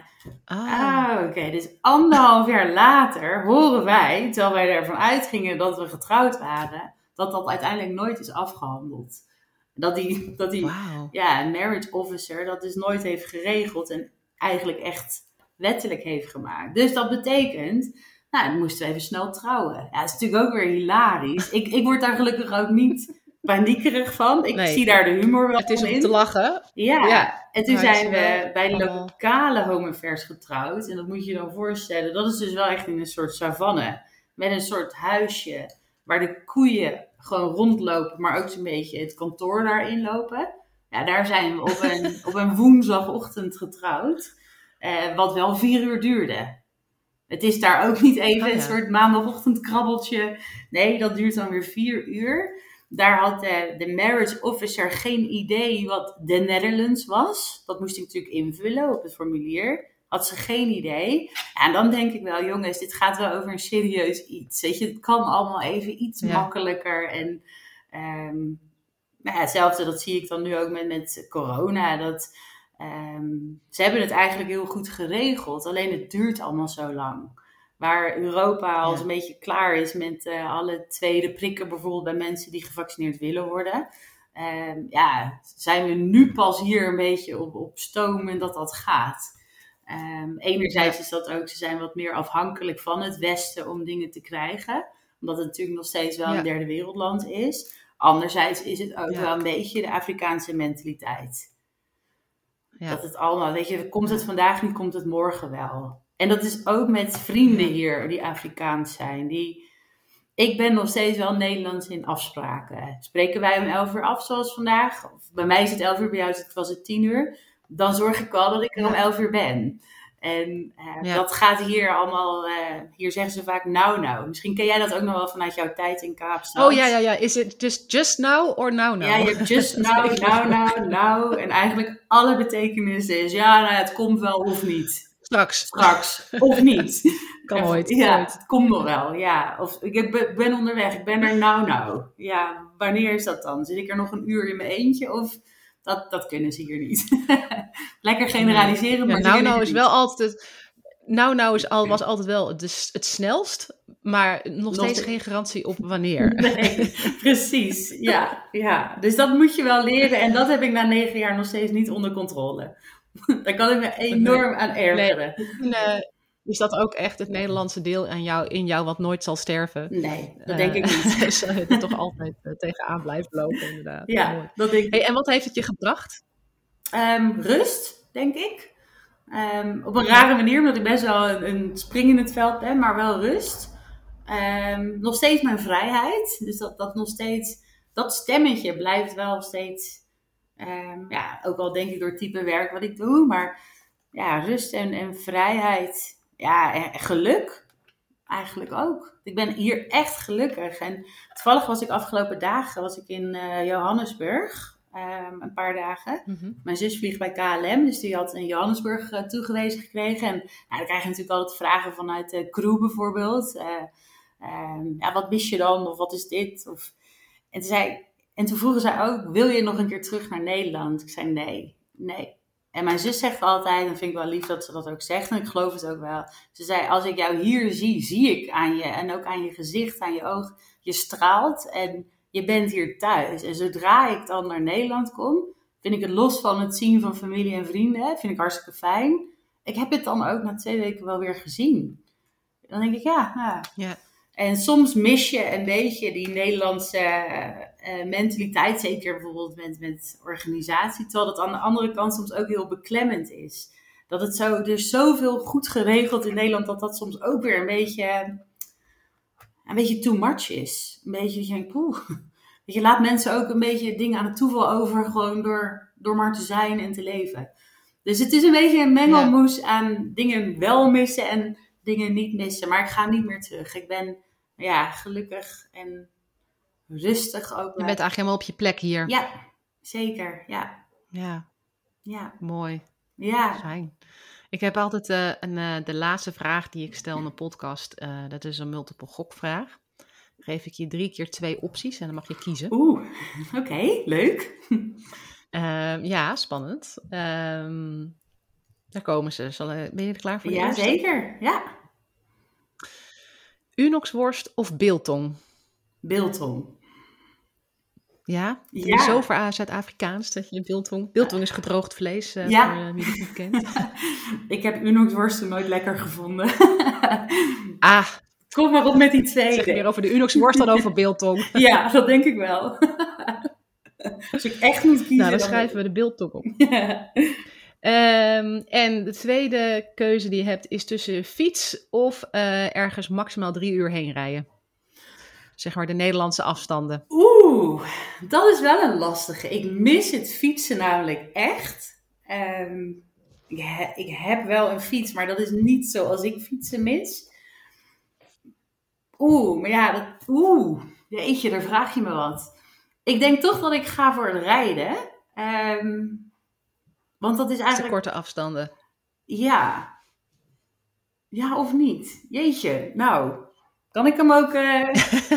ah, ah oké. Dus anderhalf jaar later horen wij, terwijl wij ervan uitgingen dat we getrouwd waren, dat dat uiteindelijk nooit is afgehandeld. Dat die, dat die ja, marriage officer dat dus nooit heeft geregeld en eigenlijk echt wettelijk heeft gemaakt. Dus dat betekent, nou, dan moesten we even snel trouwen. Ja, dat is natuurlijk ook weer hilarisch. Ik, ik word daar gelukkig ook niet paniekerig van. Ik zie daar de humor wel Het is om te lachen. Ja. ja. En toen zijn we bij de lokale homevers getrouwd. En dat moet je je dan voorstellen. Dat is dus wel echt in een soort savanne. Met een soort huisje. Waar de koeien gewoon rondlopen. Maar ook zo'n beetje het kantoor daarin lopen. Ja, daar zijn we op een, op een woensdagochtend getrouwd. Eh, wat wel vier uur duurde. Het is daar ook niet even oh een soort maandagochtend krabbeltje. Nee, dat duurt dan weer vier uur. Daar had de, de marriage officer geen idee wat de Netherlands was. Dat moest hij natuurlijk invullen op het formulier. Had ze geen idee. En dan denk ik wel, jongens, dit gaat wel over een serieus iets. Weet je, het kan allemaal even iets makkelijker. En um, nou ja, hetzelfde, dat zie ik dan nu ook met, met corona. Dat, um, ze hebben het eigenlijk heel goed geregeld. Alleen het duurt allemaal zo lang. Waar Europa al een beetje klaar is met uh, alle tweede prikken, bijvoorbeeld bij mensen die gevaccineerd willen worden. Uh, ja, zijn we nu pas hier een beetje op, op stoom en dat dat gaat. Um, enerzijds is dat ook, ze zijn wat meer afhankelijk van het Westen om dingen te krijgen. Omdat het natuurlijk nog steeds wel een derde wereldland is. Anderzijds is het ook wel een beetje de Afrikaanse mentaliteit. Dat het allemaal, weet je, komt het vandaag niet, komt het morgen wel. En dat is ook met vrienden hier die Afrikaans zijn. Die, ik ben nog steeds wel Nederlands in afspraken. Spreken wij om 11 uur af zoals vandaag? Of bij mij is het 11 uur, bij jou was het 10 uur. Dan zorg ik wel dat ik er om 11 uur ben. En uh, dat gaat hier allemaal, uh, hier zeggen ze vaak nou nou. Misschien ken jij dat ook nog wel vanuit jouw tijd in Kaapstad. Oh ja, ja, ja. Is het just, just now or now now? Ja, je hebt just now, now, now, now. En eigenlijk alle betekenissen is ja, nou, het komt wel of niet. Straks. Straks. Of niet. kan ooit. Ja, het komt nog wel. Ja. Of ik ben onderweg. Ik ben er nou nou. Ja, wanneer is dat dan? Zit ik er nog een uur in mijn eentje? Of dat, dat kunnen ze hier niet. Lekker generaliseren, maar nou nou is wel altijd... Nou nou is al, was altijd wel het, het snelst, maar nog, steeds geen garantie op wanneer. Nee, precies. Ja, ja, dus dat moet je wel leren. En dat heb ik na negen jaar nog steeds niet onder controle. Daar kan ik me enorm aan ergeren. Nee, is dat ook echt het Nederlandse deel aan jou, in jou wat nooit zal sterven? Nee, dat denk ik eh, niet. dus uh, toch altijd uh, tegenaan blijft lopen, inderdaad. Ja, dat denk ik. Hey, en wat heeft het je gebracht? Um, rust, denk ik. Um, op een rare manier, omdat ik best wel een, een, spring in het veld ben, maar wel rust. Um, nog steeds mijn vrijheid. Dus dat, dat nog steeds, dat stemmetje blijft wel steeds Um, ja, ook al denk ik door het type werk wat ik doe, maar ja, rust en, en vrijheid. Ja, en geluk eigenlijk ook. Ik ben hier echt gelukkig. En toevallig was ik afgelopen dagen was ik in uh, Johannesburg. Um, een paar dagen. Mhm. Mijn zus vliegt bij KLM, dus die had in Johannesburg uh, toegewezen gekregen. En nou, dan krijg je natuurlijk altijd vragen vanuit de crew bijvoorbeeld. Uh, um, ja, wat mis je dan? Of wat is dit? Of... En toen zei en toen vroegen zij ook, wil je nog een keer terug naar Nederland? Ik zei nee, nee. En mijn zus zegt altijd, en vind ik wel lief dat ze dat ook zegt, en ik geloof het ook wel. Ze zei, als ik jou hier zie, zie ik aan je, en ook aan je gezicht, aan je oog, je straalt en je bent hier thuis. En zodra ik dan naar Nederland kom, vind ik het los van het zien van familie en vrienden, vind ik hartstikke fijn. ik heb het dan ook na twee weken wel weer gezien. Dan denk ik, ja, nou, Ja. en soms mis je een beetje die Nederlandse eh, mentaliteit, zeker bijvoorbeeld met, met organisatie, terwijl dat aan de andere kant soms ook heel beklemmend is. Dat het zo, er is zoveel goed geregeld in Nederland, dat dat soms ook weer een beetje, een beetje too much is. Een beetje, dat je denkt, poeh. Dat je laat mensen ook een beetje dingen aan het toeval over, gewoon door, door maar te zijn en te leven. Dus het is een beetje een mengelmoes aan dingen wel missen en dingen niet missen. Maar ik ga niet meer terug. Ik ben ja, gelukkig en rustig ook. Je bent eigenlijk helemaal op je plek hier. Ja, zeker. Ja, Ja, ja, mooi. ja. Fijn. Ik heb altijd eh, een, eh, de laatste vraag die ik stel in een podcast. eh, dat is een multiple gokvraag. Geef ik je drie keer twee opties en dan mag je kiezen. Oeh, oké, leuk. Ja, spannend. Ehm, daar komen ze. Zal, ben je er klaar voor? de Ja, zeker. Ja, Unoxworst of biltong? biltong. Ja? Zo ver Zuid-Afrikaans dat je biltong... Biltong is gedroogd vlees, eh, Ja. voor eh, wie het niet kent. Ik heb Unox-worsten nooit lekker gevonden. Ah, Kom maar op met die zeg je tweede. meer over de Unoxworst dan over biltong. Ja, dat denk ik wel. Als ik echt moet kiezen. Nou, dan schrijven we de biltong op. Ehm, en de tweede keuze die je hebt is tussen fiets of eh, ergens maximaal drie uur heen rijden. Zeg maar de Nederlandse afstanden. Oeh, dat is wel een lastige. Ik mis het fietsen namelijk echt. Ehm, ik, he- ik heb wel een fiets, maar dat is niet zoals ik fietsen mis. Oeh, maar ja, dat, oeh, jeetje, daar vraag je me wat. Ik denk toch dat ik ga voor het rijden. Ehm, want dat is De eigenlijk, korte afstanden. ja. Ja of niet? Jeetje, nou, kan ik hem ook eh,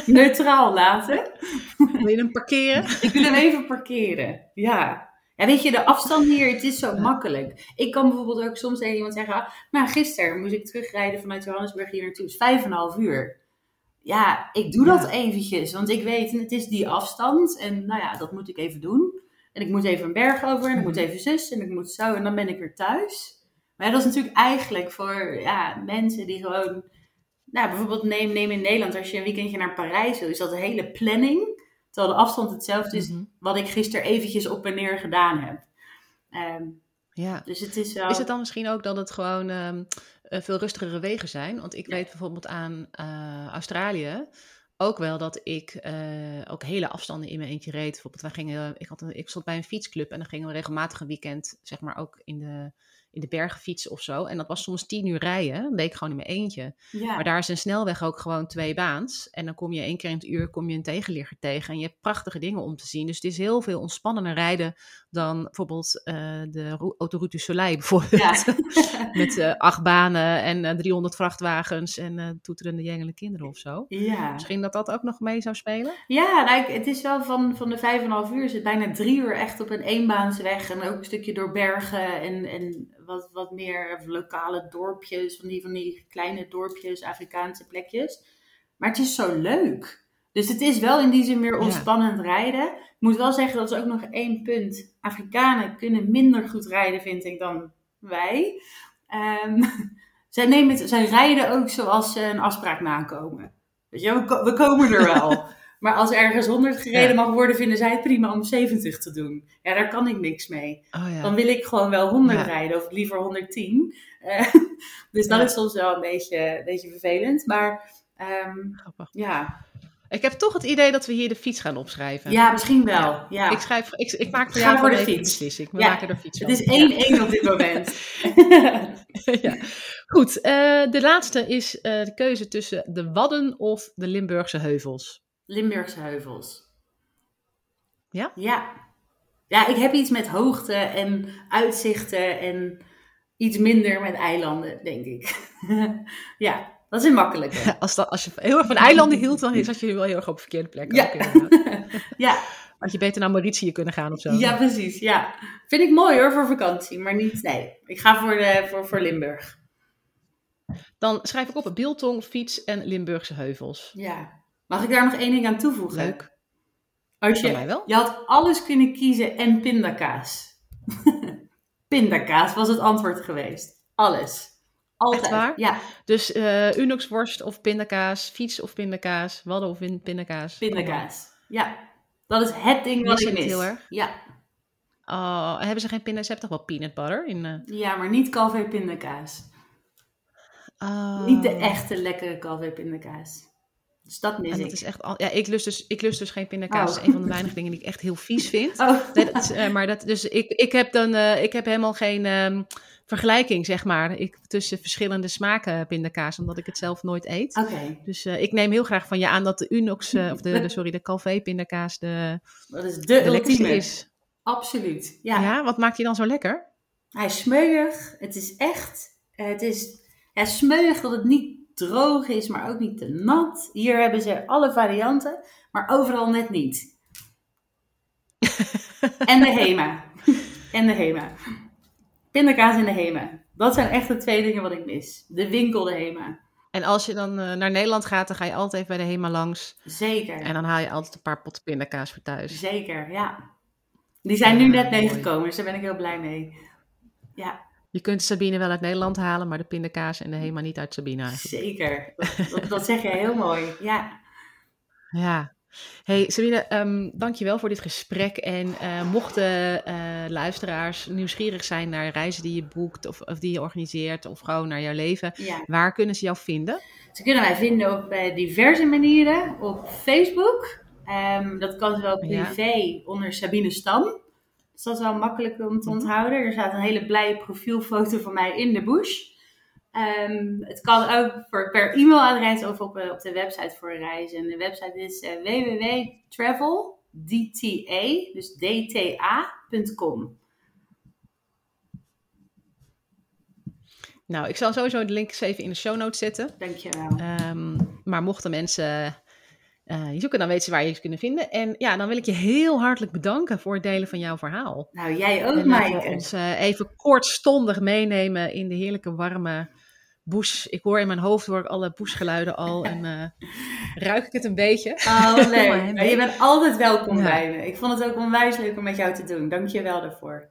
neutraal laten? Wil je hem parkeren? Ik wil hem even parkeren. Ja. Ja, weet je, de afstand hier, het is zo makkelijk. Ik kan bijvoorbeeld ook soms tegen iemand zeggen, ah, nou, gisteren moest ik terugrijden vanuit Johannesburg hier naartoe. Het is vijf en een half uur. Ja, ik doe dat Ja. eventjes, want ik weet, het is die afstand en nou ja, dat moet ik even doen. En ik moet even een berg over en ik moet even zus en ik moet zo en dan ben ik weer thuis. Maar ja, dat is natuurlijk eigenlijk voor ja, mensen die gewoon, nou bijvoorbeeld neem, neem in Nederland, als je een weekendje naar Parijs wil, is dat een hele planning. Terwijl de afstand hetzelfde is Mhm. wat ik gisteren eventjes op en neer gedaan heb. Ehm, Ja. dus het is wel... Is het dan misschien ook dat het gewoon ehm, eh, veel rustigere wegen zijn? Want ik weet bijvoorbeeld aan eh, Australië ook wel dat ik eh, ook hele afstanden in mijn eentje reed. Bijvoorbeeld, wij gingen, ik, had een, ik zat bij een fietsclub en dan gingen we regelmatig een weekend, zeg maar, ook in de, in de bergen fietsen of zo. En dat was soms tien uur rijden, dan deed ik gewoon in mijn eentje. ja. Maar daar is een snelweg ook gewoon twee baans. En dan kom je één keer in het uur kom je een tegenligger tegen. En je hebt prachtige dingen om te zien. Dus het is heel veel ontspannender rijden dan bijvoorbeeld eh, de ro- autoroute Soleil bijvoorbeeld. Ja. Met eh, acht banen en eh, 300 vrachtwagens en eh, toeterende jengele kinderen of zo. ja. Misschien dat dat ook nog mee zou spelen? Ja, nou, ik- het is wel van, van de vijf en een half uur het bijna drie uur echt op een eenbaansweg. En ook een stukje door bergen en, en wat, wat meer lokale dorpjes, van die, van die kleine dorpjes, Afrikaanse plekjes. Maar het is zo leuk. Dus het is wel in die zin meer Ja. ontspannend rijden. Ik moet wel zeggen, dat is ook nog één punt. Afrikanen kunnen minder goed rijden, vind ik, dan wij. Ehm, zij, nemen het, zij rijden ook zoals ze een afspraak nakomen. Weet je, we, ko- we komen er wel. Maar als ergens 100 gereden Ja. mag worden, vinden zij het prima om 70 te doen. Ja, daar kan ik niks mee. Oh ja. Dan wil ik gewoon wel 100 Ja. rijden, of liever 110. Eh, dus dat is soms wel een beetje, een beetje vervelend. Maar ehm, Grappig. ja. Ik heb toch het idee dat we hier de fiets gaan opschrijven. ja, misschien wel. Ja. Ik, schrijf, ik, ik maak voor Ga jou voor de fiets. beslissing. We Ja. maken er fiets Het is Ja. 1-1 op dit moment. ja. Goed, eh, de laatste is eh, de keuze tussen de Wadden of de Limburgse heuvels. Limburgse heuvels. Ja? Ja. Ja, ik heb iets met hoogte en uitzichten en iets minder met eilanden, denk ik. ja, dat is een makkelijke. Als, dat, als je heel erg van eilanden hield, dan zat je wel heel erg op de verkeerde plek. Ja. inderdaad. ja, Had je beter naar Mauritië kunnen gaan of zo. ja, precies. Ja. Vind ik mooi hoor voor vakantie, maar niet. Nee, ik ga voor, de, voor, voor Limburg. Dan schrijf ik op Biltong, fiets en Limburgse heuvels. Ja. Mag ik daar nog één ding aan toevoegen? Leuk. Als Voor je, mij wel. je had alles kunnen kiezen en pindakaas. pindakaas was het antwoord geweest. Alles. Altijd. Echt waar? Ja, Dus eh Unox-worst of pindakaas, fiets of pindakaas, wadden of pindakaas. pindakaas. Ja, dat is het ding wat ik mis. heel erg? Ja. Oh, hebben ze geen pinda's? Ze hebben toch wel peanut butter in? eh ja, maar niet Calvé pindakaas. Oh. Niet de echte lekkere Calvé pindakaas. Dus dat mis En ik. is echt al, ja, ik lust dus, ik lust dus geen pindakaas. Oh. Dat is een van de weinige dingen die ik echt heel vies vind. Oh, Nee, dat is, eh, maar dat, dus ik, ik heb dan, eh, ik heb helemaal geen ehm, vergelijking, zeg maar, ik, tussen verschillende smaken pindakaas, omdat ik het zelf nooit eet. oké. Dus eh, ik neem heel graag van je aan dat de Unox, of de, de, sorry, de Calvé pindakaas de, Dat is de, ultieme. is. Absoluut. Ja. Ja. wat maakt die dan zo lekker? Hij is smeuig. Het is echt. Het is ja, smeuig dat het niet droog is, maar ook niet te nat. Hier hebben ze alle varianten, maar overal net niet. en de Hema. en de Hema. Pindakaas en de Hema. Dat zijn echt de twee dingen wat ik mis. De winkel, de Hema. En als je dan eh, naar Nederland gaat, dan ga je altijd bij de Hema langs. Zeker. En dan haal je altijd een paar potten pindakaas voor thuis. Zeker, ja. Die zijn nu net meegekomen, dus daar ben ik heel blij mee. Ja, Je kunt Sabine wel uit Nederland halen, maar de pindakaas en de Hema niet uit Sabine eigenlijk. zeker. Dat, dat, zeg je heel mooi. Ja. Ja. Hey Sabine, ehm dankjewel voor dit gesprek. En eh, mochten eh, luisteraars nieuwsgierig zijn naar reizen die je boekt of, of die je organiseert of gewoon naar jouw leven, ja. waar kunnen ze jou vinden? Ze kunnen mij vinden op diverse manieren. Op Facebook. Ehm, dat kan zowel privé onder Sabine Stam. Dus dat is wel makkelijk om te onthouden. Er staat een hele blije profielfoto van mij in de bush. Ehm, het kan ook voor, per e-mailadres of op, eh, op de website voor reis. En de website is eh www.traveldta, dus dta.com. Nou, ik zal sowieso de links even in de show notes zetten. Dankjewel. Ehm, maar mochten mensen eh, je zoeken, dan weten ze waar je ze kunnen vinden. En ja, dan wil ik je heel hartelijk bedanken voor het delen van jouw verhaal. Nou, jij ook, Maaike. ons eh, even kortstondig meenemen in de heerlijke warme bush. Ik hoor in mijn hoofd hoor ik alle bushgeluiden al en eh, ruik ik het een beetje. Oh, leuk. Maar je bent altijd welkom Ja. bij me. Ik vond het ook onwijs leuk om met jou te doen. Dank je wel daarvoor.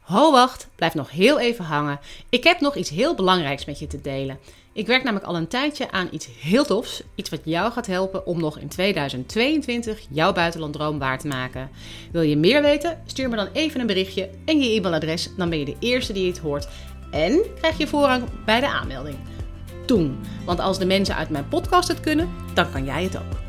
Ho, wacht, blijf nog heel even hangen. Ik heb nog iets heel belangrijks met je te delen. Ik werk namelijk al een tijdje aan iets heel tofs. Iets wat jou gaat helpen om nog in 2022 jouw buitenlanddroom waar te maken. Wil je meer weten? Stuur me dan even een berichtje en je e-mailadres. Dan ben je de eerste die het hoort. En krijg je voorrang bij de aanmelding. Doen. Want als de mensen uit mijn podcast het kunnen, dan kan jij het ook.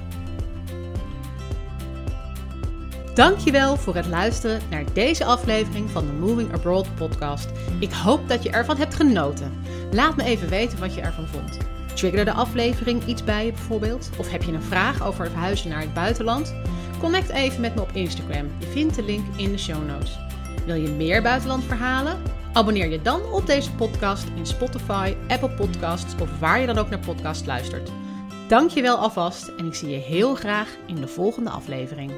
Dankjewel voor het luisteren naar deze aflevering van de Moving Abroad podcast. Ik hoop dat je ervan hebt genoten. Laat me even weten wat je ervan vond. Triggerde de aflevering iets bij je bijvoorbeeld? Of heb je een vraag over het verhuizen naar het buitenland? Connect even met me op Instagram. Je vindt de link in de show notes. Wil je meer buitenlandverhalen? Abonneer je dan op deze podcast in Spotify, Apple Podcasts of waar je dan ook naar podcast luistert. Dankjewel alvast en ik zie je heel graag in de volgende aflevering.